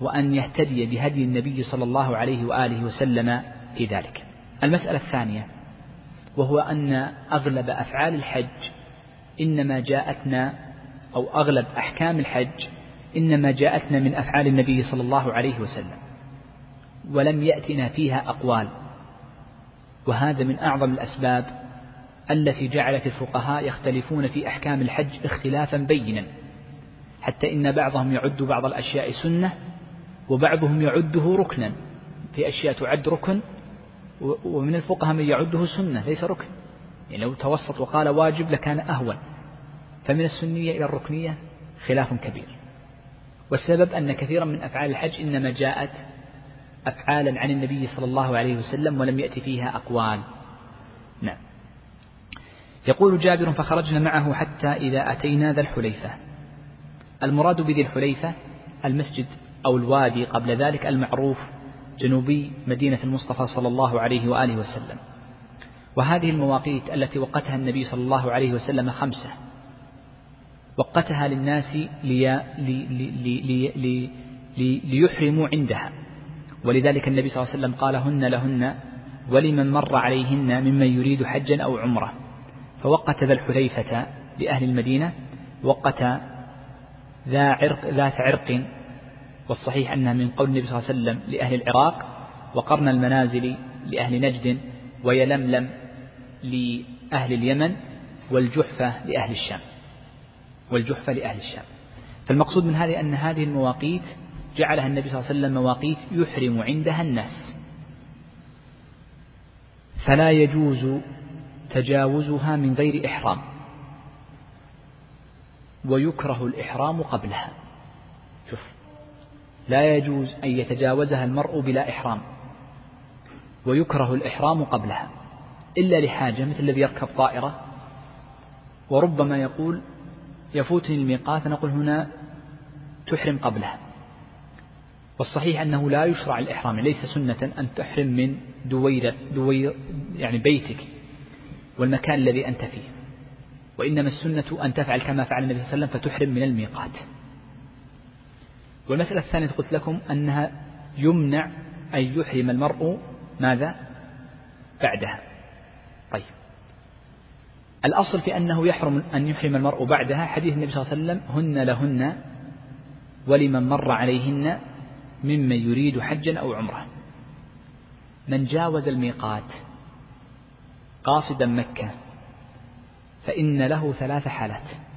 وأن يهتدي بهدي النبي صلى الله عليه وآله وسلم في ذلك. المسألة الثانية وهو أن أغلب أفعال الحج إنما جاءتنا أو أغلب أحكام الحج إنما جاءتنا من أفعال النبي صلى الله عليه وسلم ولم يأتنا فيها أقوال. وهذا من أعظم الأسباب التي جعلت الفقهاء يختلفون في أحكام الحج اختلافا بينا حتى إن بعضهم يعد بعض الأشياء سنة وبعضهم يعده ركنا في أشياء تعد ركن ومن الفقهاء من يعده سنة ليس ركن. يعني لو توسط وقال واجب لكان أهون. فمن السنية إلى الركنية خلاف كبير. والسبب أن كثيرا من أفعال الحج إنما جاءت أفعالا عن النبي صلى الله عليه وسلم ولم يأتي فيها أقوال. نعم. يقول جابر فخرجنا معه حتى إذا أتينا ذا الحليفة. المراد بذي الحليفة المسجد أو الوادي قبل ذلك المعروف جنوبي مدينة المصطفى صلى الله عليه وآله وسلم. وهذه المواقيت التي وقتها النبي صلى الله عليه وسلم خمسة. وقتها للناس لي لي لي لي لي ليحرموا عندها. ولذلك النبي صلى الله عليه وسلم قال هن لهن ولمن مر عليهن ممن يريد حجا أو عمرة. فوقت ذا الحليفة لأهل المدينة وقت ذا عرق ذات عرق والصحيح أنها من قول النبي صلى الله عليه وسلم لأهل العراق وقرن المنازل لأهل نجد ويلملم لأهل اليمن والجحفة لأهل الشام. والجحفة لأهل الشام. فالمقصود من هذه أن هذه المواقيت جعلها النبي صلى الله عليه وسلم مواقيت يحرم عندها الناس. فلا يجوز تجاوزها من غير إحرام. ويكره الإحرام قبلها. لا يجوز أن يتجاوزها المرء بلا إحرام ويكره الإحرام قبلها إلا لحاجة مثل الذي يركب طائرة وربما يقول يفوتني الميقات نقول هنا تحرم قبلها. والصحيح أنه لا يشرع الإحرام ليس سنة أن تحرم من دوير, دوير يعني بيتك والمكان الذي أنت فيه وإنما السنة أن تفعل كما فعل النبي صلى الله عليه وسلم فتحرم من الميقات. والمسألة الثانية قلت لكم أنها يمنع أن يحرم المرء ماذا؟ بعدها. طيب. الأصل في أنه يحرم أن يحرم المرء بعدها حديث النبي صلى الله عليه وسلم هن لهن ولمن مر عليهن ممن يريد حجا أو عمرة. من جاوز الميقات قاصدا مكة فإن له ثلاث حالات.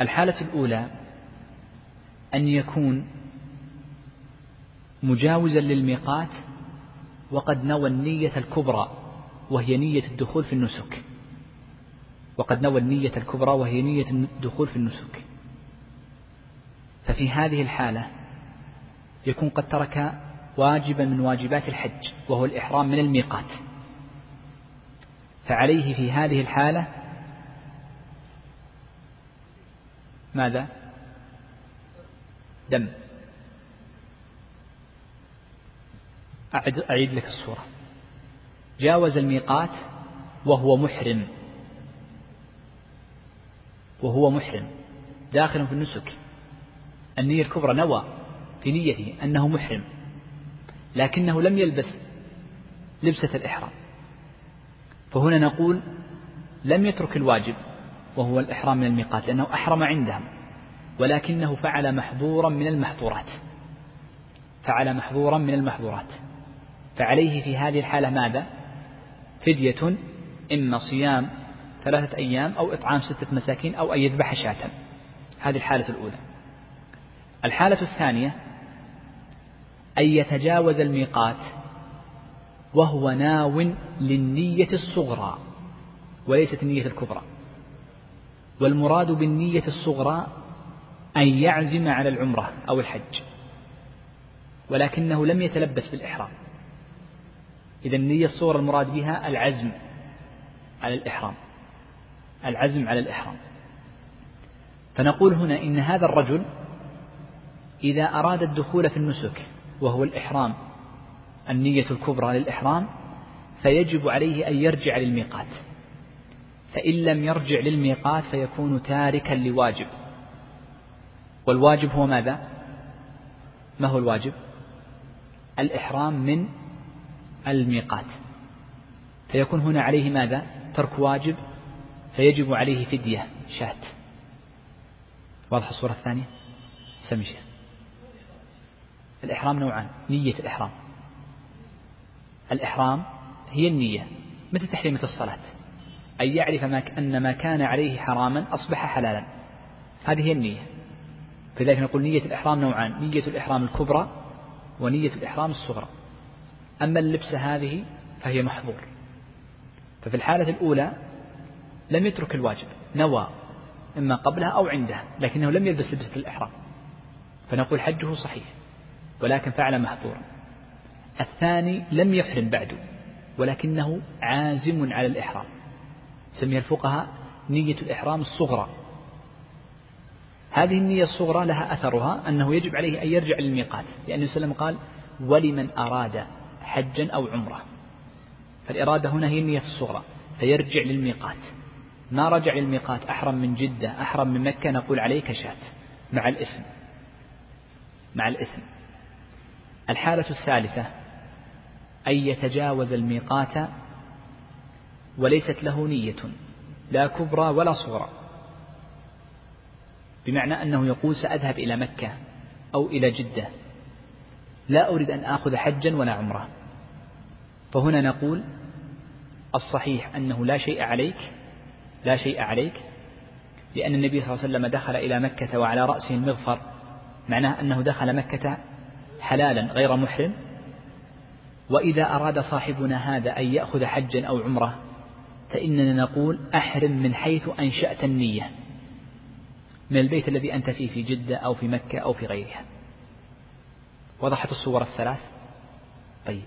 الحالة الأولى أن يكون مجاوزا للميقات وقد نوى النية الكبرى وهي نية الدخول في النسك. وقد نوى النية الكبرى وهي نية الدخول في النسك. ففي هذه الحالة يكون قد ترك واجبا من واجبات الحج وهو الإحرام من الميقات. فعليه في هذه الحالة ماذا؟ دم. أعد, أعيد لك الصورة. جاوز الميقات وهو محرم. وهو محرم. داخل في النسك. النية الكبرى نوى في نيته أنه محرم. لكنه لم يلبس لبسة الإحرام. فهنا نقول لم يترك الواجب. وهو الإحرام من الميقات لأنه أحرم عندهم ولكنه فعل محظورا من المحظورات. فعل محظورا من المحظورات. فعليه في هذه الحالة ماذا؟ فدية إما صيام ثلاثة أيام أو إطعام ستة مساكين أو أن يذبح شاة. هذه الحالة الأولى. الحالة الثانية أن يتجاوز الميقات وهو ناو للنية الصغرى وليست النية الكبرى. والمراد بالنية الصغرى أن يعزم على العمرة أو الحج ولكنه لم يتلبس بالإحرام. إذا النية الصغرى المراد بها العزم على الإحرام العزم على الإحرام. فنقول هنا إن هذا الرجل إذا أراد الدخول في النسك وهو الإحرام النية الكبرى للإحرام فيجب عليه أن يرجع للميقات. فإن لم يرجع للميقات فيكون تاركا لواجب والواجب هو ماذا؟ ما هو الواجب؟ الإحرام من الميقات فيكون هنا عليه ماذا؟ ترك واجب فيجب عليه فدية شاة واضح الصورة الثانية؟ سمي الإحرام نوعان نية الإحرام الإحرام هي النية مثل تحريمة الصلاة أن يعرف ما أن ما كان عليه حراما أصبح حلالا. هذه هي النية. فلذلك نقول نية الإحرام نوعان نية الإحرام الكبرى ونية الإحرام الصغرى. أما اللبسة هذه فهي محظور. ففي الحالة الأولى لم يترك الواجب نوى إما قبلها أو عندها لكنه لم يلبس لبسة الإحرام. فنقول حجه صحيح ولكن فعل محظورا. الثاني لم يحرم بعد ولكنه عازم على الإحرام. سميها الفقهاء نية الإحرام الصغرى. هذه النية الصغرى لها أثرها أنه يجب عليه أن يرجع للميقات لأن وسلم قال ولمن أراد حجا أو عمرة فالإرادة هنا هي النية الصغرى فيرجع للميقات. ما رجع للميقات؟ أحرم من جدة أحرم من مكة نقول عليه كشاة مع الإثم. مع الإثم. الحالة الثالثة أن يتجاوز الميقات وليست له نية لا كبرى ولا صغرى. بمعنى أنه يقول سأذهب إلى مكة أو إلى جدة. لا أريد أن آخذ حجا ولا عمرة. فهنا نقول الصحيح أنه لا شيء عليك لا شيء عليك لأن النبي صلى الله عليه وسلم دخل إلى مكة وعلى رأسه المغفر. معناه أنه دخل مكة حلالا غير محرم. وإذا أراد صاحبنا هذا أن يأخذ حجا أو عمرة فإننا نقول أحرم من حيث أنشأت النية من البيت الذي أنت فيه في جدة أو في مكة أو في غيرها. وضحت الصور الثلاث؟ طيب.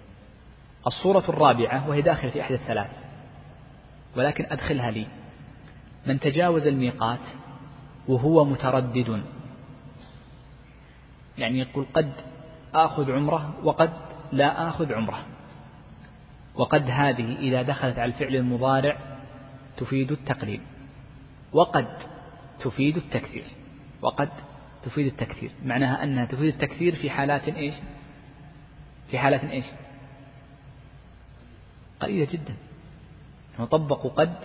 الصورة الرابعة وهي داخلة في أحد الثلاث ولكن أدخلها لي. من تجاوز الميقات وهو متردد. يعني يقول قد آخذ عمرة وقد لا آخذ عمرة. وقد هذه إذا دخلت على الفعل المضارع تفيد التقليل وقد تفيد التكثير وقد تفيد التكثير معناها أنها تفيد التكثير في حالات إيش؟ في حالات إيش؟ قليلة جدا وطبقوا قد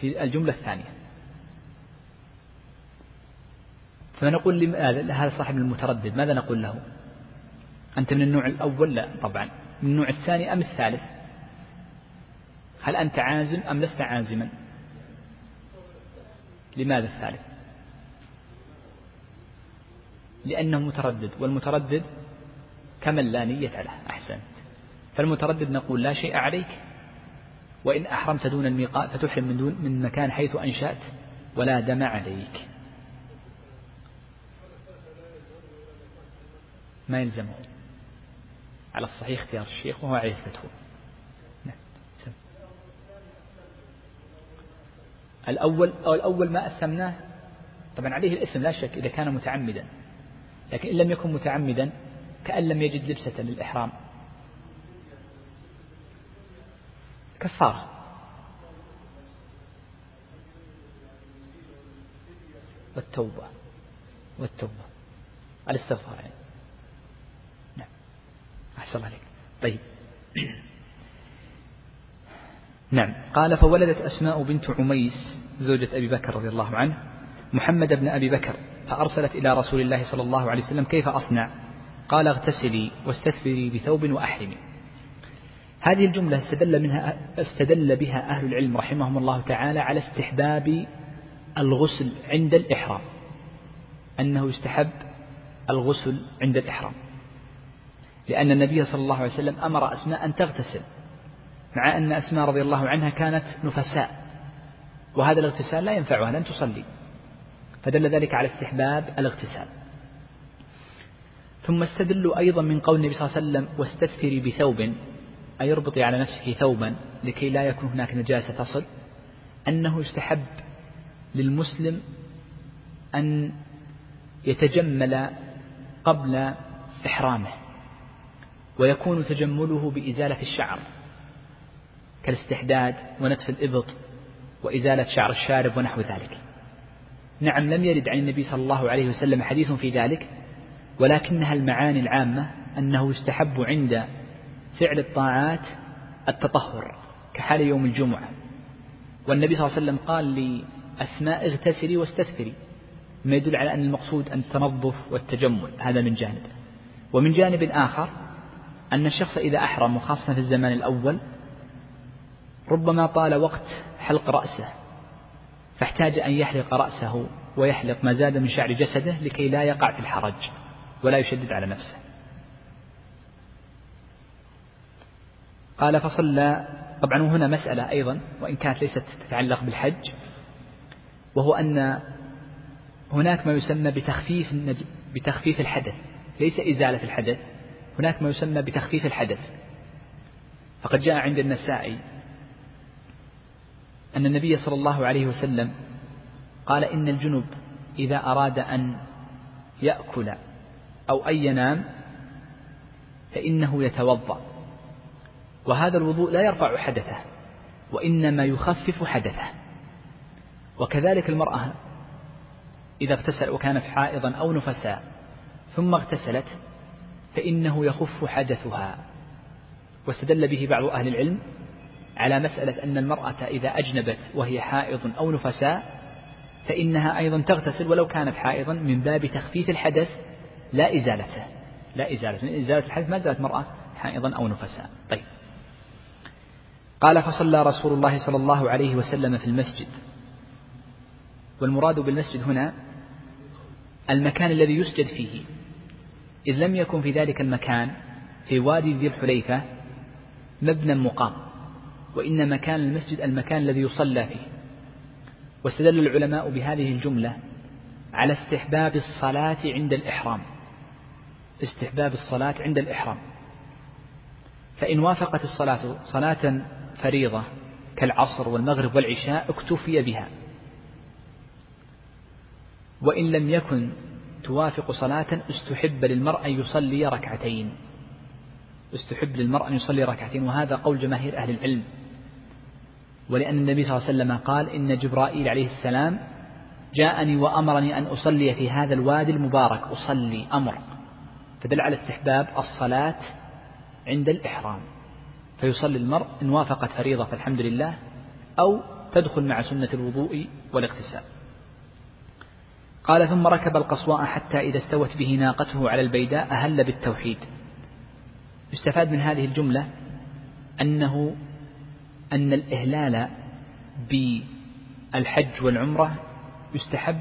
في الجملة الثانية. فنقول لماذا هذا صاحب المتردد ماذا نقول له؟ أنت من النوع الأول؟ لا طبعا. من النوع الثاني أم الثالث؟ هل أنت عازم أم لست عازما؟ لماذا الثالث؟ لأنه متردد والمتردد كمن لا نية له أحسنت. فالمتردد نقول لا شيء عليك وإن أحرمت دون الميقات فتحرم من دون من مكان حيث أنشأت ولا دم عليك. ما يلزمه. على الصحيح اختيار الشيخ وهو عليه الفتوى نعم. الأول أو الأول ما أسمناه طبعا عليه الاسم لا شك إذا كان متعمدا لكن إن لم يكن متعمدا كأن لم يجد لبسة للإحرام. كفارة. والتوبة. والتوبة. الاستغفار يعني. أحسن عليك طيب. نعم. قال فولدت أسماء بنت عميس زوجة أبي بكر رضي الله عنه محمد بن أبي بكر فأرسلت إلى رسول الله صلى الله عليه وسلم كيف أصنع؟ قال اغتسلي واستثفري بثوب وأحرمي هذه الجملة استدل منها استدل بها أهل العلم رحمهم الله تعالى على استحباب الغسل عند الإحرام. أنه يستحب الغسل عند الإحرام. لأن النبي صلى الله عليه وسلم أمر أسماء أن تغتسل مع أن أسماء رضي الله عنها كانت نفساء وهذا الاغتسال لا ينفعها لن تصلي. فدل ذلك على استحباب الاغتسال. ثم استدلوا أيضا من قول النبي صلى الله عليه وسلم واستثفري بثوب أي اربطي على نفسك ثوبا لكي لا يكون هناك نجاسة تصل. أنه يستحب للمسلم أن يتجمل قبل إحرامه. ويكون تجمله بإزالة الشعر كالاستحداد ونتف الإبط وإزالة شعر الشارب ونحو ذلك. نعم لم يرد عن النبي صلى الله عليه وسلم حديث في ذلك ولكنها المعاني العامة أنه يستحب عند فعل الطاعات التطهر كحال يوم الجمعة. والنبي صلى الله عليه وسلم قال لأسماء اغتسلي واستثفري ما يدل على أن المقصود التنظف والتجمل هذا من جانب. ومن جانب آخر أن الشخص إذا أحرم وخاصة في الزمان الأول ربما طال وقت حلق رأسه فاحتاج أن يحلق رأسه ويحلق ما زاد من شعر جسده لكي لا يقع في الحرج ولا يشدد على نفسه. قال فصلى. طبعا هنا مسألة أيضا وإن كانت ليست تتعلق بالحج وهو أن هناك ما يسمى بتخفيف بتخفيف الحدث ليس إزالة الحدث. هناك ما يسمى بتخفيف الحدث. فقد جاء عند النسائي أن النبي صلى الله عليه وسلم قال إن الجنب إذا أراد أن يأكل أو أن ينام فإنه يتوضأ. وهذا الوضوء لا يرفع حدثه وإنما يخفف حدثه. وكذلك المرأة إذا اغتسل وكانت حائضا أو نفساء ثم اغتسلت فإنه يخف حدثها. واستدل به بعض أهل العلم على مسألة أن المرأة إذا أجنبت وهي حائض أو نفساء فإنها أيضا تغتسل ولو كانت حائضا من باب تخفيف الحدث لا إزالته. لا إزالة من إزالة الحدث ما زالت مرأة حائضا أو نفساء. طيب. قال فصلى رسول الله صلى الله عليه وسلم في المسجد. والمراد بالمسجد هنا المكان الذي يسجد فيه. إذ لم يكن في ذلك المكان في وادي ذي الحليفة مبنى مقام وإنما كان المسجد المكان الذي يصلى فيه. واستدل العلماء بهذه الجملة على استحباب الصلاة عند الإحرام. استحباب الصلاة عند الإحرام. فإن وافقت الصلاة صلاة فريضة كالعصر والمغرب والعشاء اكتفي بها. وإن لم يكن توافق صلاة استحب للمرء أن يصلي ركعتين. استحب للمرء أن يصلي ركعتين وهذا قول جماهير أهل العلم. ولأن النبي صلى الله عليه وسلم قال إن جبرائيل عليه السلام جاءني وأمرني أن أصلي في هذا الوادي المبارك أصلي أمر. فدل على استحباب الصلاة عند الإحرام. فيصلي المرء إن وافقت فريضة فالحمد لله أو تدخل مع سنة الوضوء والاغتسال. قال ثم ركب القصواء حتى إذا استوت به ناقته على البيداء أهل بالتوحيد. يستفاد من هذه الجملة أنه أن الإهلال بالحج والعمرة يستحب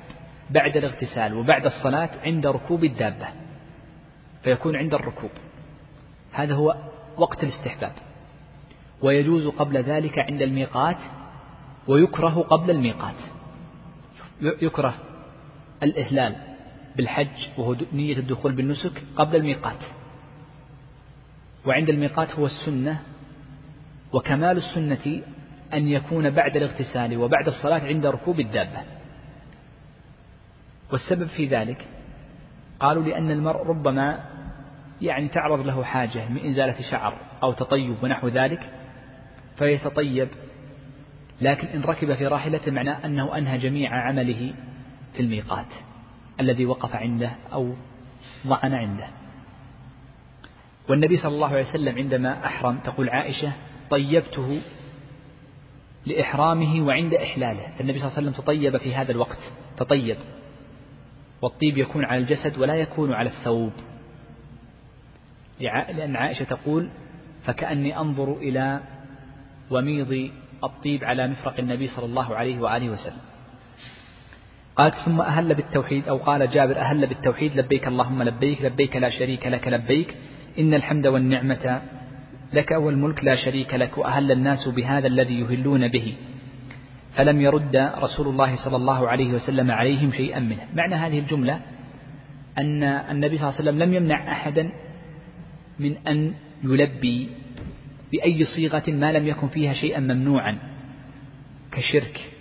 بعد الاغتسال وبعد الصلاة عند ركوب الدابة فيكون عند الركوب. هذا هو وقت الاستحباب. ويجوز قبل ذلك عند الميقات ويكره قبل الميقات. يكره الإهلال بالحج وهو نية الدخول بالنسك قبل الميقات. وعند الميقات هو السنة وكمال السنة أن يكون بعد الاغتسال وبعد الصلاة عند ركوب الدابة. والسبب في ذلك قالوا لأن المرء ربما يعني تعرض له حاجة من إزالة شعر أو تطيب ونحو ذلك فيتطيب. لكن إن ركب في راحلته معناه أنه أنهى جميع عمله في الميقات الذي وقف عنده أو ضعن عنده. والنبي صلى الله عليه وسلم عندما أحرم تقول عائشة طيبته لإحرامه وعند إحلاله. النبي صلى الله عليه وسلم تطيب في هذا الوقت تطيب. والطيب يكون على الجسد ولا يكون على الثوب. لأن عائشة تقول فكأني أنظر إلى وميض الطيب على مفرق النبي صلى الله عليه وآله وسلم. قالت ثم أهل بالتوحيد أو قال جابر أهل بالتوحيد لبيك اللهم لبيك لبيك لا شريك لك لبيك إن الحمد والنعمة لك والملك لا شريك لك وأهل الناس بهذا الذي يهلون به. فلم يرد رسول الله صلى الله عليه وسلم عليهم شيئا منه. معنى هذه الجملة أن النبي صلى الله عليه وسلم لم يمنع أحدا من أن يلبي بأي صيغة ما لم يكن فيها شيئا ممنوعا كشرك.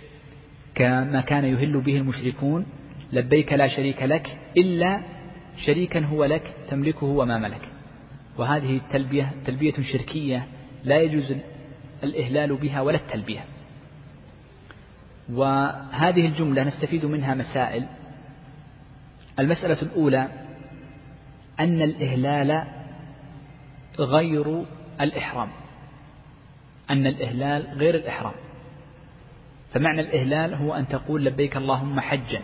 كما كان يهل به المشركون لبيك لا شريك لك إلا شريكا هو لك تملكه وما ملك. وهذه التلبية تلبية شركية لا يجوز الإهلال بها ولا التلبية. وهذه الجملة نستفيد منها مسائل. المسألة الأولى أن الإهلال غير الإحرام. أن الإهلال غير الإحرام. فمعنى الإهلال هو أن تقول لبيك اللهم حجا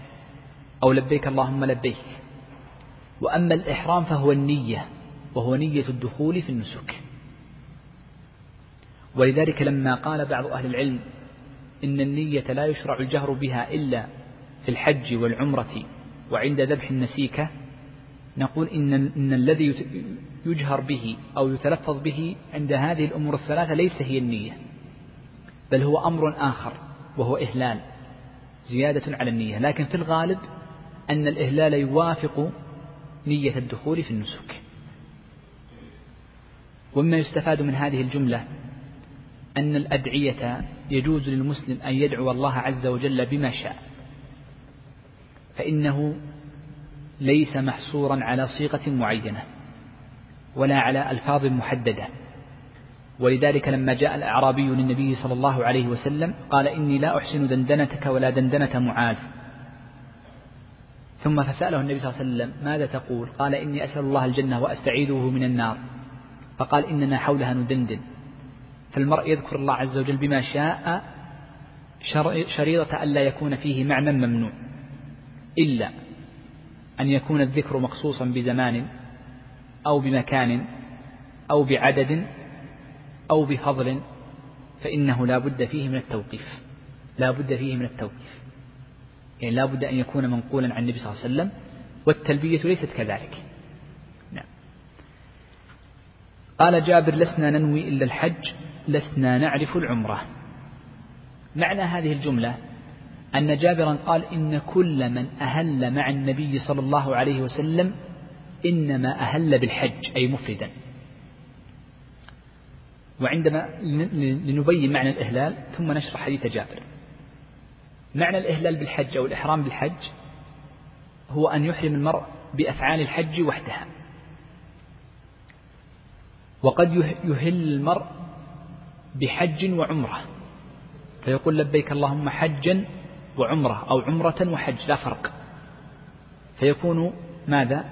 أو لبيك اللهم لبيك. وأما الإحرام فهو النية وهو نية الدخول في النسك. ولذلك لما قال بعض أهل العلم إن النية لا يشرع الجهر بها إلا في الحج والعمرة وعند ذبح النسيكة نقول إن, إن الذي يجهر به أو يتلفظ به عند هذه الأمور الثلاثة ليس هي النية بل هو أمر آخر. وهو إهلال زيادة على النية. لكن في الغالب أن الإهلال يوافق نية الدخول في النسك. ومما يستفاد من هذه الجملة أن الأدعية يجوز للمسلم أن يدعو الله عز وجل بما شاء فإنه ليس محصورا على صيغة معينة ولا على ألفاظ محددة. ولذلك لما جاء الأعرابي للنبي صلى الله عليه وسلم قال إني لا أحسن دندنتك ولا دندنة معاذ. ثم فسأله النبي صلى الله عليه وسلم ماذا تقول؟ قال إني أسأل الله الجنة وأستعيذه من النار. فقال إننا حولها ندندن. فالمرء يذكر الله عز وجل بما شاء شريطة ألا يكون فيه معنى ممنوع. إلا أن يكون الذكر مخصوصا بزمان أو بمكان أو بعدد أو بفضل فإنه لا بد فيه من التوقيف. لا بد فيه من التوقيف. يعني لا بد أن يكون منقولا عن النبي صلى الله عليه وسلم والتلبية ليست كذلك. نعم. قال جابر لسنا ننوي إلا الحج لسنا نعرف العمرة. معنى هذه الجملة أن جابرا قال إن كل من أهل مع النبي صلى الله عليه وسلم إنما أهل بالحج أي مفردا. وعندما لنبين معنى الإهلال ثم نشرح حديث جابر. معنى الإهلال بالحج أو الإحرام بالحج هو أن يحرم المرء بأفعال الحج وحدها. وقد يهل المرء بحج وعمرة. فيقول لبيك اللهم حجا وعمرة أو عمرة وحج لا فرق. فيكون ماذا؟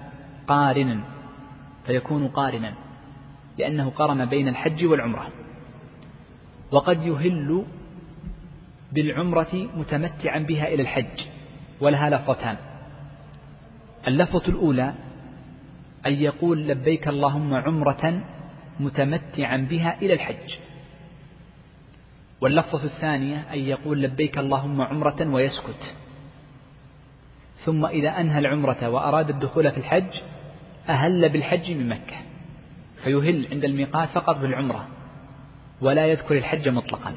قارنا. فيكون قارنا. لأنه قرن بين الحج والعمرة. وقد يهل بالعمرة متمتعا بها إلى الحج ولها لفظتان. اللفظة الأولى أن يقول لبيك اللهم عمرة متمتعا بها إلى الحج. واللفظة الثانية أن يقول لبيك اللهم عمرة ويسكت. ثم إذا أنهى العمرة وأراد الدخول في الحج أهل بالحج من مكة. فيهل عند الميقات فقط بالعمرة ولا يذكر الحج مطلقا.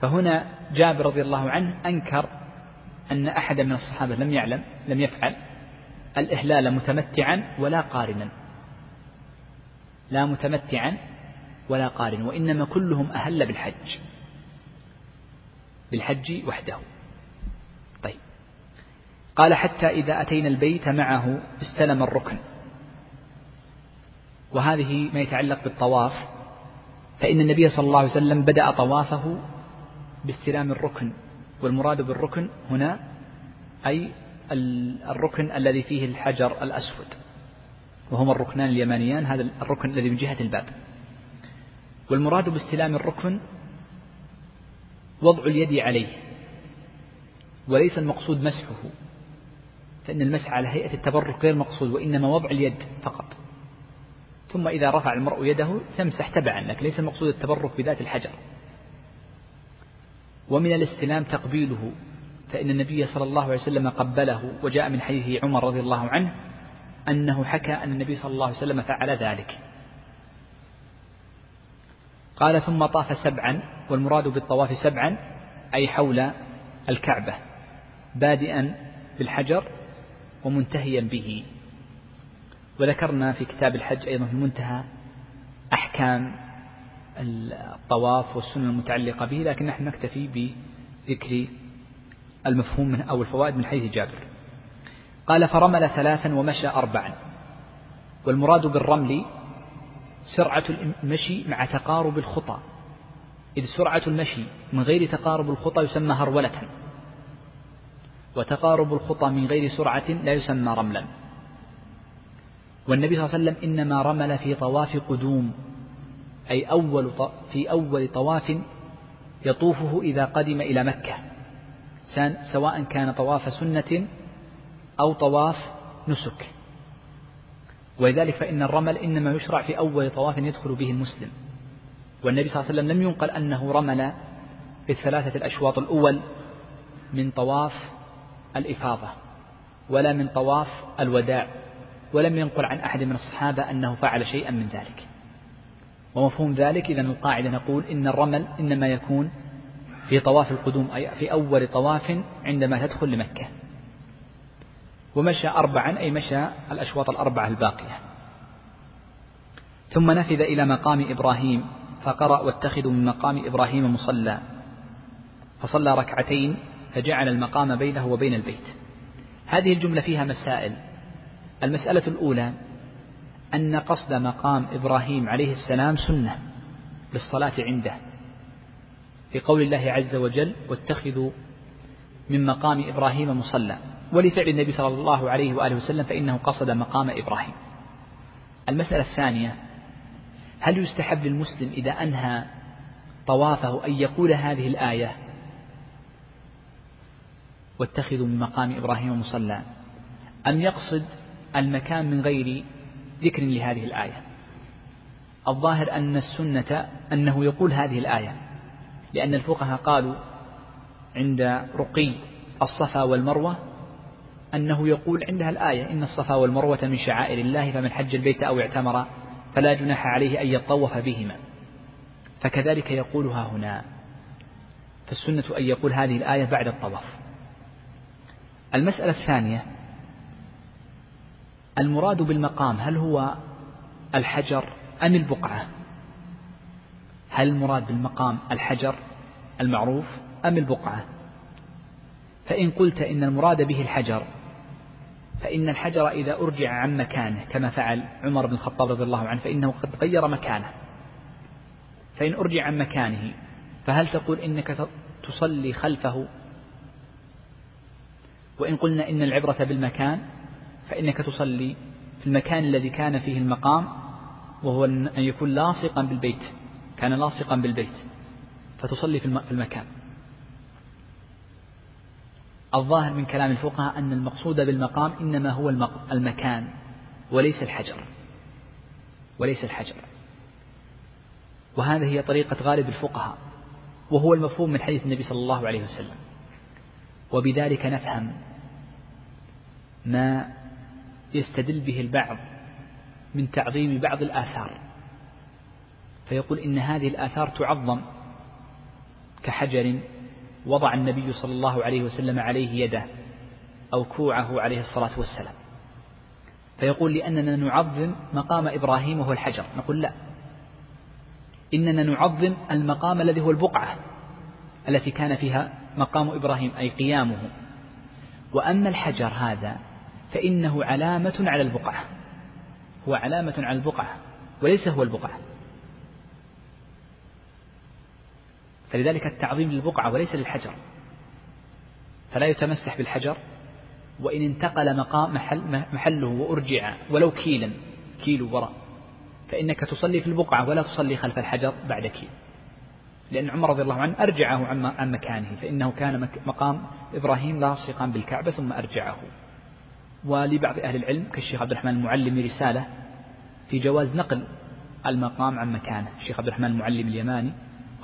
فهنا جابر رضي الله عنه أنكر أن أحدا من الصحابة لم يعلم لم يفعل الإهلال متمتعا ولا قارنا. لا متمتعا ولا قارن وإنما كلهم أهل بالحج. بالحج وحده. طيب. قال حتى إذا أتينا البيت معه استلم الركن. وهذه ما يتعلق بالطواف فإن النبي صلى الله عليه وسلم بدأ طوافه باستلام الركن والمراد بالركن هنا أي الركن الذي فيه الحجر الأسود وهما الركنان اليمانيان هذا الركن الذي من جهة الباب. والمراد باستلام الركن وضع اليد عليه وليس المقصود مسحه فإن المسح على هيئة التبرك غير مقصود وإنما وضع اليد فقط. ثم إذا رفع المرء يده تمسح تبعا لكن ليس المقصود التبرك بذات الحجر. ومن الاستلام تقبيله فإن النبي صلى الله عليه وسلم قبله وجاء من حديث عمر رضي الله عنه أنه حكى أن النبي صلى الله عليه وسلم فعل ذلك. قال ثم طاف سبعا والمراد بالطواف سبعا أي حول الكعبة بادئا بالحجر ومنتهيا به. وذكرنا في كتاب الحج أيضا في المنتهى أحكام الطواف والسنة المتعلقة به لكن نحن نكتفي بذكر المفهوم من أو الفوائد من حيث جابر. قال فرمل ثلاثا ومشى أربعا والمراد بالرمل سرعة المشي مع تقارب الخطى إذ سرعة المشي من غير تقارب الخطى يسمى هرولة وتقارب الخطى من غير سرعة لا يسمى رملا. والنبي صلى الله عليه وسلم إنما رمل في طواف قدوم أي أول في أول طواف يطوفه إذا قدم إلى مكة سواء كان طواف سنة أو طواف نسك. ولذلك فإن الرمل إنما يشرع في أول طواف يدخل به المسلم. والنبي صلى الله عليه وسلم لم ينقل أنه رمل في الثلاثة الأشواط الأول من طواف الإفاضة ولا من طواف الوداع. ولم ينقل عن أحد من الصحابة أنه فعل شيئا من ذلك. ومفهوم ذلك إذا القاعدة نقول إن الرمل إنما يكون في طواف القدوم أي في أول طواف عندما تدخل لمكة. ومشى أربعا أي مشى الأشواط الأربعة الباقية. ثم نفذ إلى مقام إبراهيم فقرأ واتخذوا من مقام إبراهيم مصلى. فصلى ركعتين فجعل المقام بينه وبين البيت. هذه الجملة فيها مسائل. المسألة الأولى أن قصد مقام إبراهيم عليه السلام سنة للصلاة عنده. في قول الله عز وجل واتخذوا من مقام إبراهيم مصلى ولفعل النبي صلى الله عليه وآله وسلم فإنه قصد مقام إبراهيم. المسألة الثانية هل يستحب للمسلم إذا أنهى طوافه أن يقول هذه الآية واتخذوا من مقام إبراهيم مصلى أم يقصد المكان من غير ذكر لهذه الآية. الظاهر أن السنة أنه يقول هذه الآية لأن الفقهاء قالوا عند رقي الصفا والمروة أنه يقول عندها الآية إن الصفا والمروة من شعائر الله فمن حج البيت أو اعتمر فلا جناح عليه أن يطوف بهما. فكذلك يقولها هنا. فالسنة أن يقول هذه الآية بعد الطواف. المسألة الثانية المراد بالمقام هل هو الحجر أم البقعة؟ هل المراد بالمقام الحجر المعروف أم البقعة؟ فإن قلت إن المراد به الحجر فإن الحجر إذا أرجع عن مكانه كما فعل عمر بن الخطاب رضي الله عنه فإنه قد غير مكانه. فإن أرجع عن مكانه فهل تقول إنك تصلي خلفه؟ وإن قلنا إن العبرة بالمكان فإنك تصلي في المكان الذي كان فيه المقام وهو أن يكون لاصقا بالبيت كان لاصقا بالبيت فتصلي في المكان. الظاهر من كلام الفقهاء أن المقصود بالمقام إنما هو المكان وليس الحجر. وليس الحجر. وهذه هي طريقة غالب الفقهاء وهو المفهوم من حديث النبي صلى الله عليه وسلم. وبذلك نفهم ما يستدل به البعض من تعظيم بعض الآثار. فيقول إن هذه الآثار تعظم كحجر وضع النبي صلى الله عليه وسلم عليه يده أو كوعه عليه الصلاة والسلام. فيقول لأننا نعظم مقام إبراهيم وهو الحجر. نقول لا. إننا نعظم المقام الذي هو البقعة التي كان فيها مقام إبراهيم أي قيامه. وأما الحجر هذا فإنه علامة على البقعة. هو علامة على البقعة وليس هو البقعة. فلذلك التعظيم للبقعة وليس للحجر. فلا يتمسح بالحجر وإن انتقل مقام محل محله وأرجع ولو كيلا كيلو وراء. فإنك تصلي في البقعة ولا تصلي خلف الحجر بعد كيل. لأن عمر رضي الله عنه أرجعه عن مكانه فإنه كان مقام إبراهيم لاصقا بالكعبة ثم أرجعه. ولبعض أهل العلم كالشيخ عبد الرحمن المعلم رسالة في جواز نقل المقام عن مكانه. الشيخ عبد الرحمن المعلم اليماني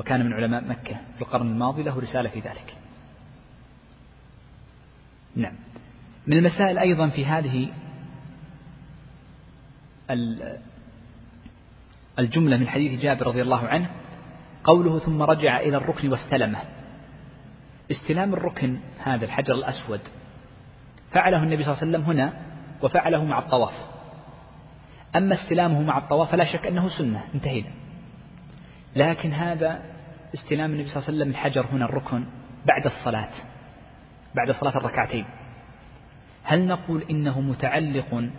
وكان من علماء مكة في القرن الماضي له رسالة في ذلك. نعم. من المسائل أيضا في هذه الجملة من حديث جابر رضي الله عنه قوله ثم رجع إلى الركن واستلمه. استلام الركن هذا الحجر الأسود فعله النبي صلى الله عليه وسلم هنا وفعله مع الطواف. أما استلامه مع الطواف فلا شك أنه سنة. انتهينا. لكن هذا استلام النبي صلى الله عليه وسلم الحجر هنا الركن بعد الصلاة. بعد صلاة الركعتين. هل نقول إنه متعلق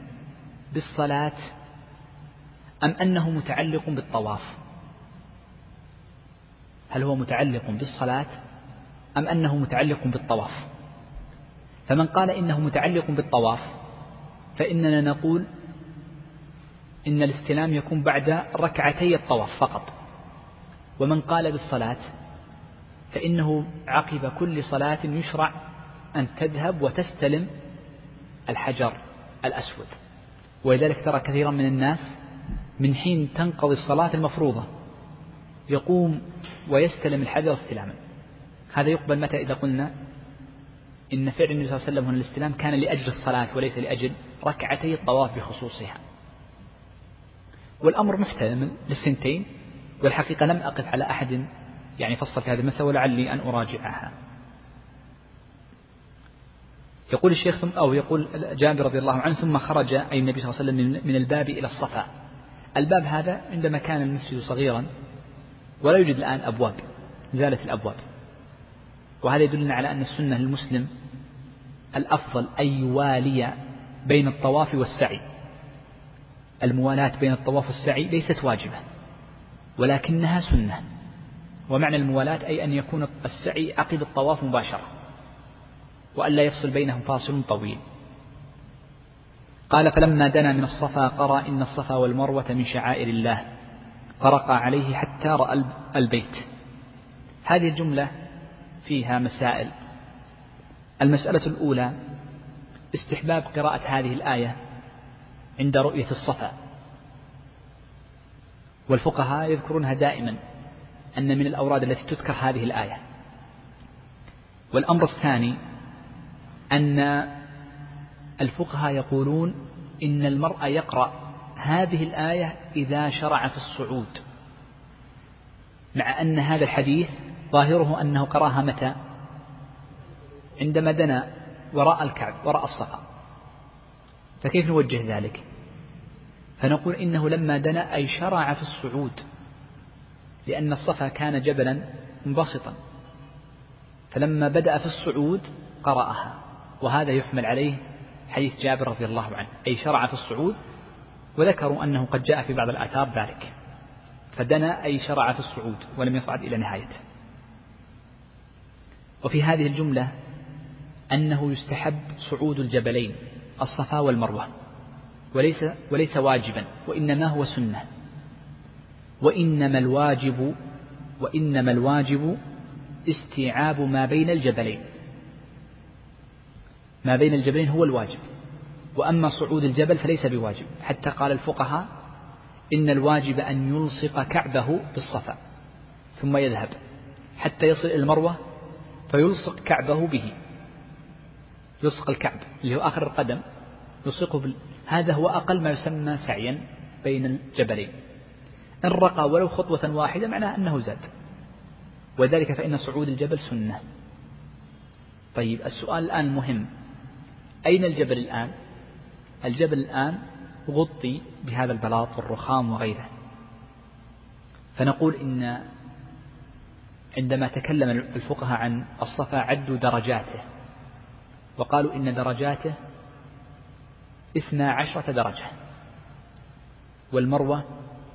بالصلاة أم أنه متعلق بالطواف؟ هل هو متعلق بالصلاة أم أنه متعلق بالطواف؟ فمن قال إنه متعلق بالطواف فإننا نقول إن الاستلام يكون بعد ركعتي الطواف فقط. ومن قال بالصلاة فإنه عقب كل صلاة يشرع أن تذهب وتستلم الحجر الأسود. ولذلك ترى كثيرا من الناس من حين تنقضي الصلاة المفروضة يقوم ويستلم الحجر استلاما. هذا يقبل متى إذا قلنا؟ إن فعل النبي صلى الله عليه وسلم هنا الاستلام كان لأجل الصلاة وليس لأجل ركعتي الطواف بخصوصها. والأمر محتمل للثنتين والحقيقة لم أقف على أحد يعني فصل في هذه المسألة ولعلي أن أراجعها. يقول الشيخ أو يقول جابر رضي الله عنه ثم خرج أي النبي صلى الله عليه وسلم من الباب إلى الصفا. الباب هذا عندما كان المسجد صغيرا ولا يوجد الآن أبواب زالت الأبواب. وهذا يدلنا على أن السنة للمسلم الأفضل أن يوالي بين الطواف والسعي. الموالاة بين الطواف والسعي ليست واجبة ولكنها سنة. ومعنى الموالاة أي أن يكون السعي عقب الطواف مباشرة وألا يفصل بينهم فاصل طويل. قال فلما دنا من الصفا قرأ إن الصفا والمروة من شعائر الله فرقى عليه حتى رأى البيت. هذه الجملة فيها مسائل المسألة الأولى استحباب قراءة هذه الآية عند رؤية الصفا. والفقهاء يذكرونها دائما أن من الأوراد التي تذكر هذه الآية. والأمر الثاني أن الفقهاء يقولون إن المرء يقرأ هذه الآية إذا شرع في الصعود مع أن هذا الحديث ظاهره أنه قرأها متى؟ عندما دنا وراء الكعب وراء الصفا فكيف نوجه ذلك؟ فنقول إنه لما دنا أي شرع في الصعود لأن الصفا كان جبلا منبسطا. فلما بدأ في الصعود قرأها وهذا يحمل عليه حديث جابر رضي الله عنه أي شرع في الصعود وذكروا أنه قد جاء في بعض الآثار ذلك. فدنا أي شرع في الصعود ولم يصعد إلى نهايته. وفي هذه الجملة أنه يستحب صعود الجبلين الصفا والمروة وليس وليس واجبا وإنما هو سنة. وإنما الواجب وإنما الواجب استيعاب ما بين الجبلين. ما بين الجبلين هو الواجب. وأما صعود الجبل فليس بواجب. حتى قال الفقهاء إن الواجب أن يلصق كعبه بالصفا ثم يذهب. حتى يصل إلى المروة فيلصق كعبه به. يلصق الكعب اللي هو آخر القدم يلصقه بال... هذا هو أقل ما يسمى سعيا بين الجبلين. إن رقى ولو خطوة واحدة معناه أنه زاد. وذلك فإن صعود الجبل سنة. طيب السؤال الآن المهم أين الجبل الآن؟ الجبل الآن غطي بهذا البلاط والرخام وغيره. فنقول إن عندما تكلم الفقهاء عن الصفا عدوا درجاته. وقالوا إن درجاته اثنا عشرة درجة والمروة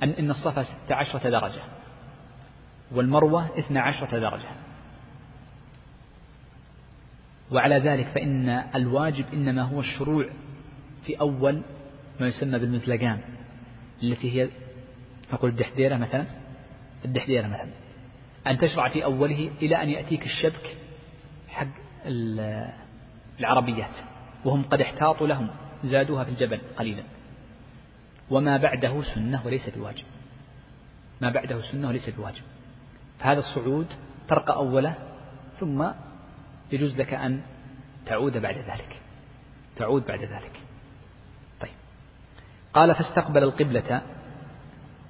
أن إن الصفا ست عشرة درجة والمروة اثنا عشرة درجة. وعلى ذلك فإن الواجب إنما هو الشروع في أول ما يسمى بالمزلقان التي هي نقول الدحديرة مثلا الدحديرة مثلا. أن تشرع في أوله إلى أن يأتيك الشبك حق العربيات وهم قد احتاطوا لهم زادوها في الجبل قليلا. وما بعده سنة وليس بواجب. ما بعده سنة وليس بواجب. فهذا الصعود ترقى أوله ثم يجوز لك أن تعود بعد ذلك. تعود بعد ذلك. قال فاستقبل القبلة.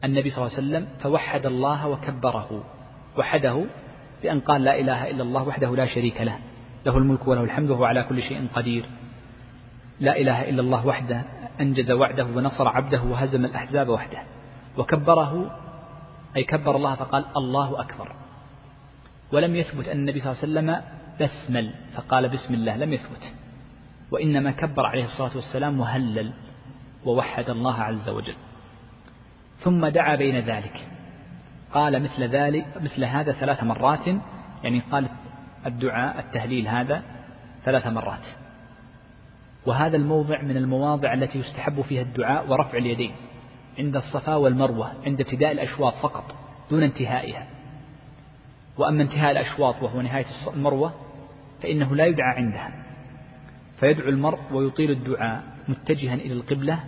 النبي صلى الله عليه وسلم فوحد الله وكبره. وحده بأن قال لا إله إلا الله وحده لا شريك له. له الملك وله الحمد وهو على كل شيء قدير. لا إله إلا الله وحده أنجز وعده ونصر عبده وهزم الأحزاب وحده. وكبره أي كبر الله فقال الله أكبر. ولم يثبت أن النبي صلى الله عليه وسلم بسمل فقال بسم الله لم يثبت. وإنما كبر عليه الصلاة والسلام وهلل ووحد الله عز وجل. ثم دعا بين ذلك. قال مثل ذلك مثل هذا ثلاث مرات يعني قال الدعاء التهليل هذا ثلاث مرات. وهذا الموضع من المواضع التي يستحب فيها الدعاء ورفع اليدين عند الصفا والمروة عند ابتداء الأشواط فقط دون انتهائها. وأما انتهاء الأشواط وهو نهاية المروة فإنه لا يدعى عندها. فيدعو المرء ويطيل الدعاء متجها إلى القبلة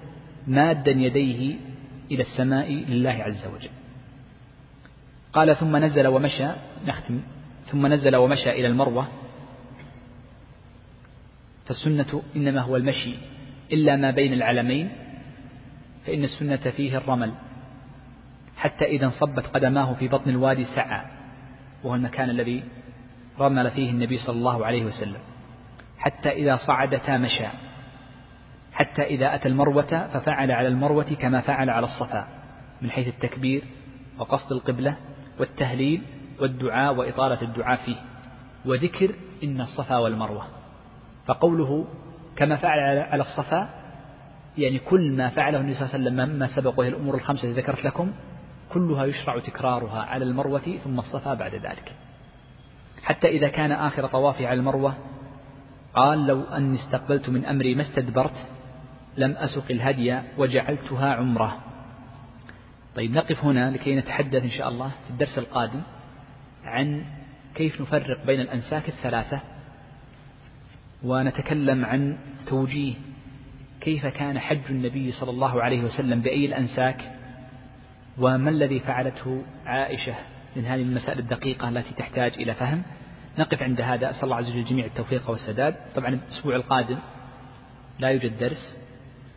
مادا يديه إلى السماء لله عز وجل. قال ثم نزل ومشى. نختم. ثم نزل ومشى إلى المروة. فالسنة إنما هو المشي إلا ما بين العلمين فإن السنة فيه الرمل. حتى إذا انصبت قدماه في بطن الوادي سعى وهو المكان الذي رمل فيه النبي صلى الله عليه وسلم. حتى إذا صعدتا مشى. حتى إذا أتى المروة ففعل على المروة كما فعل على الصفا من حيث التكبير وقصد القبلة والتهليل والدعاء وإطالة الدعاء فيه وذكر إن الصفا والمروة. فقوله كما فعل على الصفا يعني كل ما فعله النبي صلى الله عليه وسلم مما سبق وهي الأمور الخمسة التي ذكرت لكم كلها يشرع تكرارها على المروة ثم الصفا بعد ذلك. حتى إذا كان آخر طوافه على المروة قال لو أني استقبلت من أمري ما استدبرت لم أسق الهدي وجعلتها عمرة. طيب نقف هنا لكي نتحدث إن شاء الله في الدرس القادم عن كيف نفرق بين الأنساك الثلاثة ونتكلم عن توجيه. كيف كان حج النبي صلى الله عليه وسلم بأي الأنساك؟ وما الذي فعلته عائشة من هذه المسائل الدقيقة التي تحتاج إلى فهم؟ نقف عند هذا. أسأل الله عز وجل الجميع التوفيق والسداد. طبعا الأسبوع القادم لا يوجد درس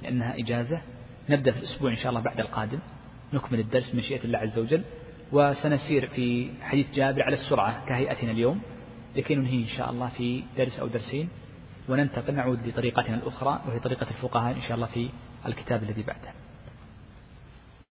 لأنها إجازة. نبدأ في الأسبوع إن شاء الله بعد القادم. نكمل الدرس مشيئة الله عز وجل. وسنسير في حديث جابر على السرعة كهيئتنا اليوم لكي ننهي إن شاء الله في درس أو درسين وننتقل نعود لطريقتنا الأخرى وهي طريقة الفقهاء إن شاء الله في الكتاب الذي بعده.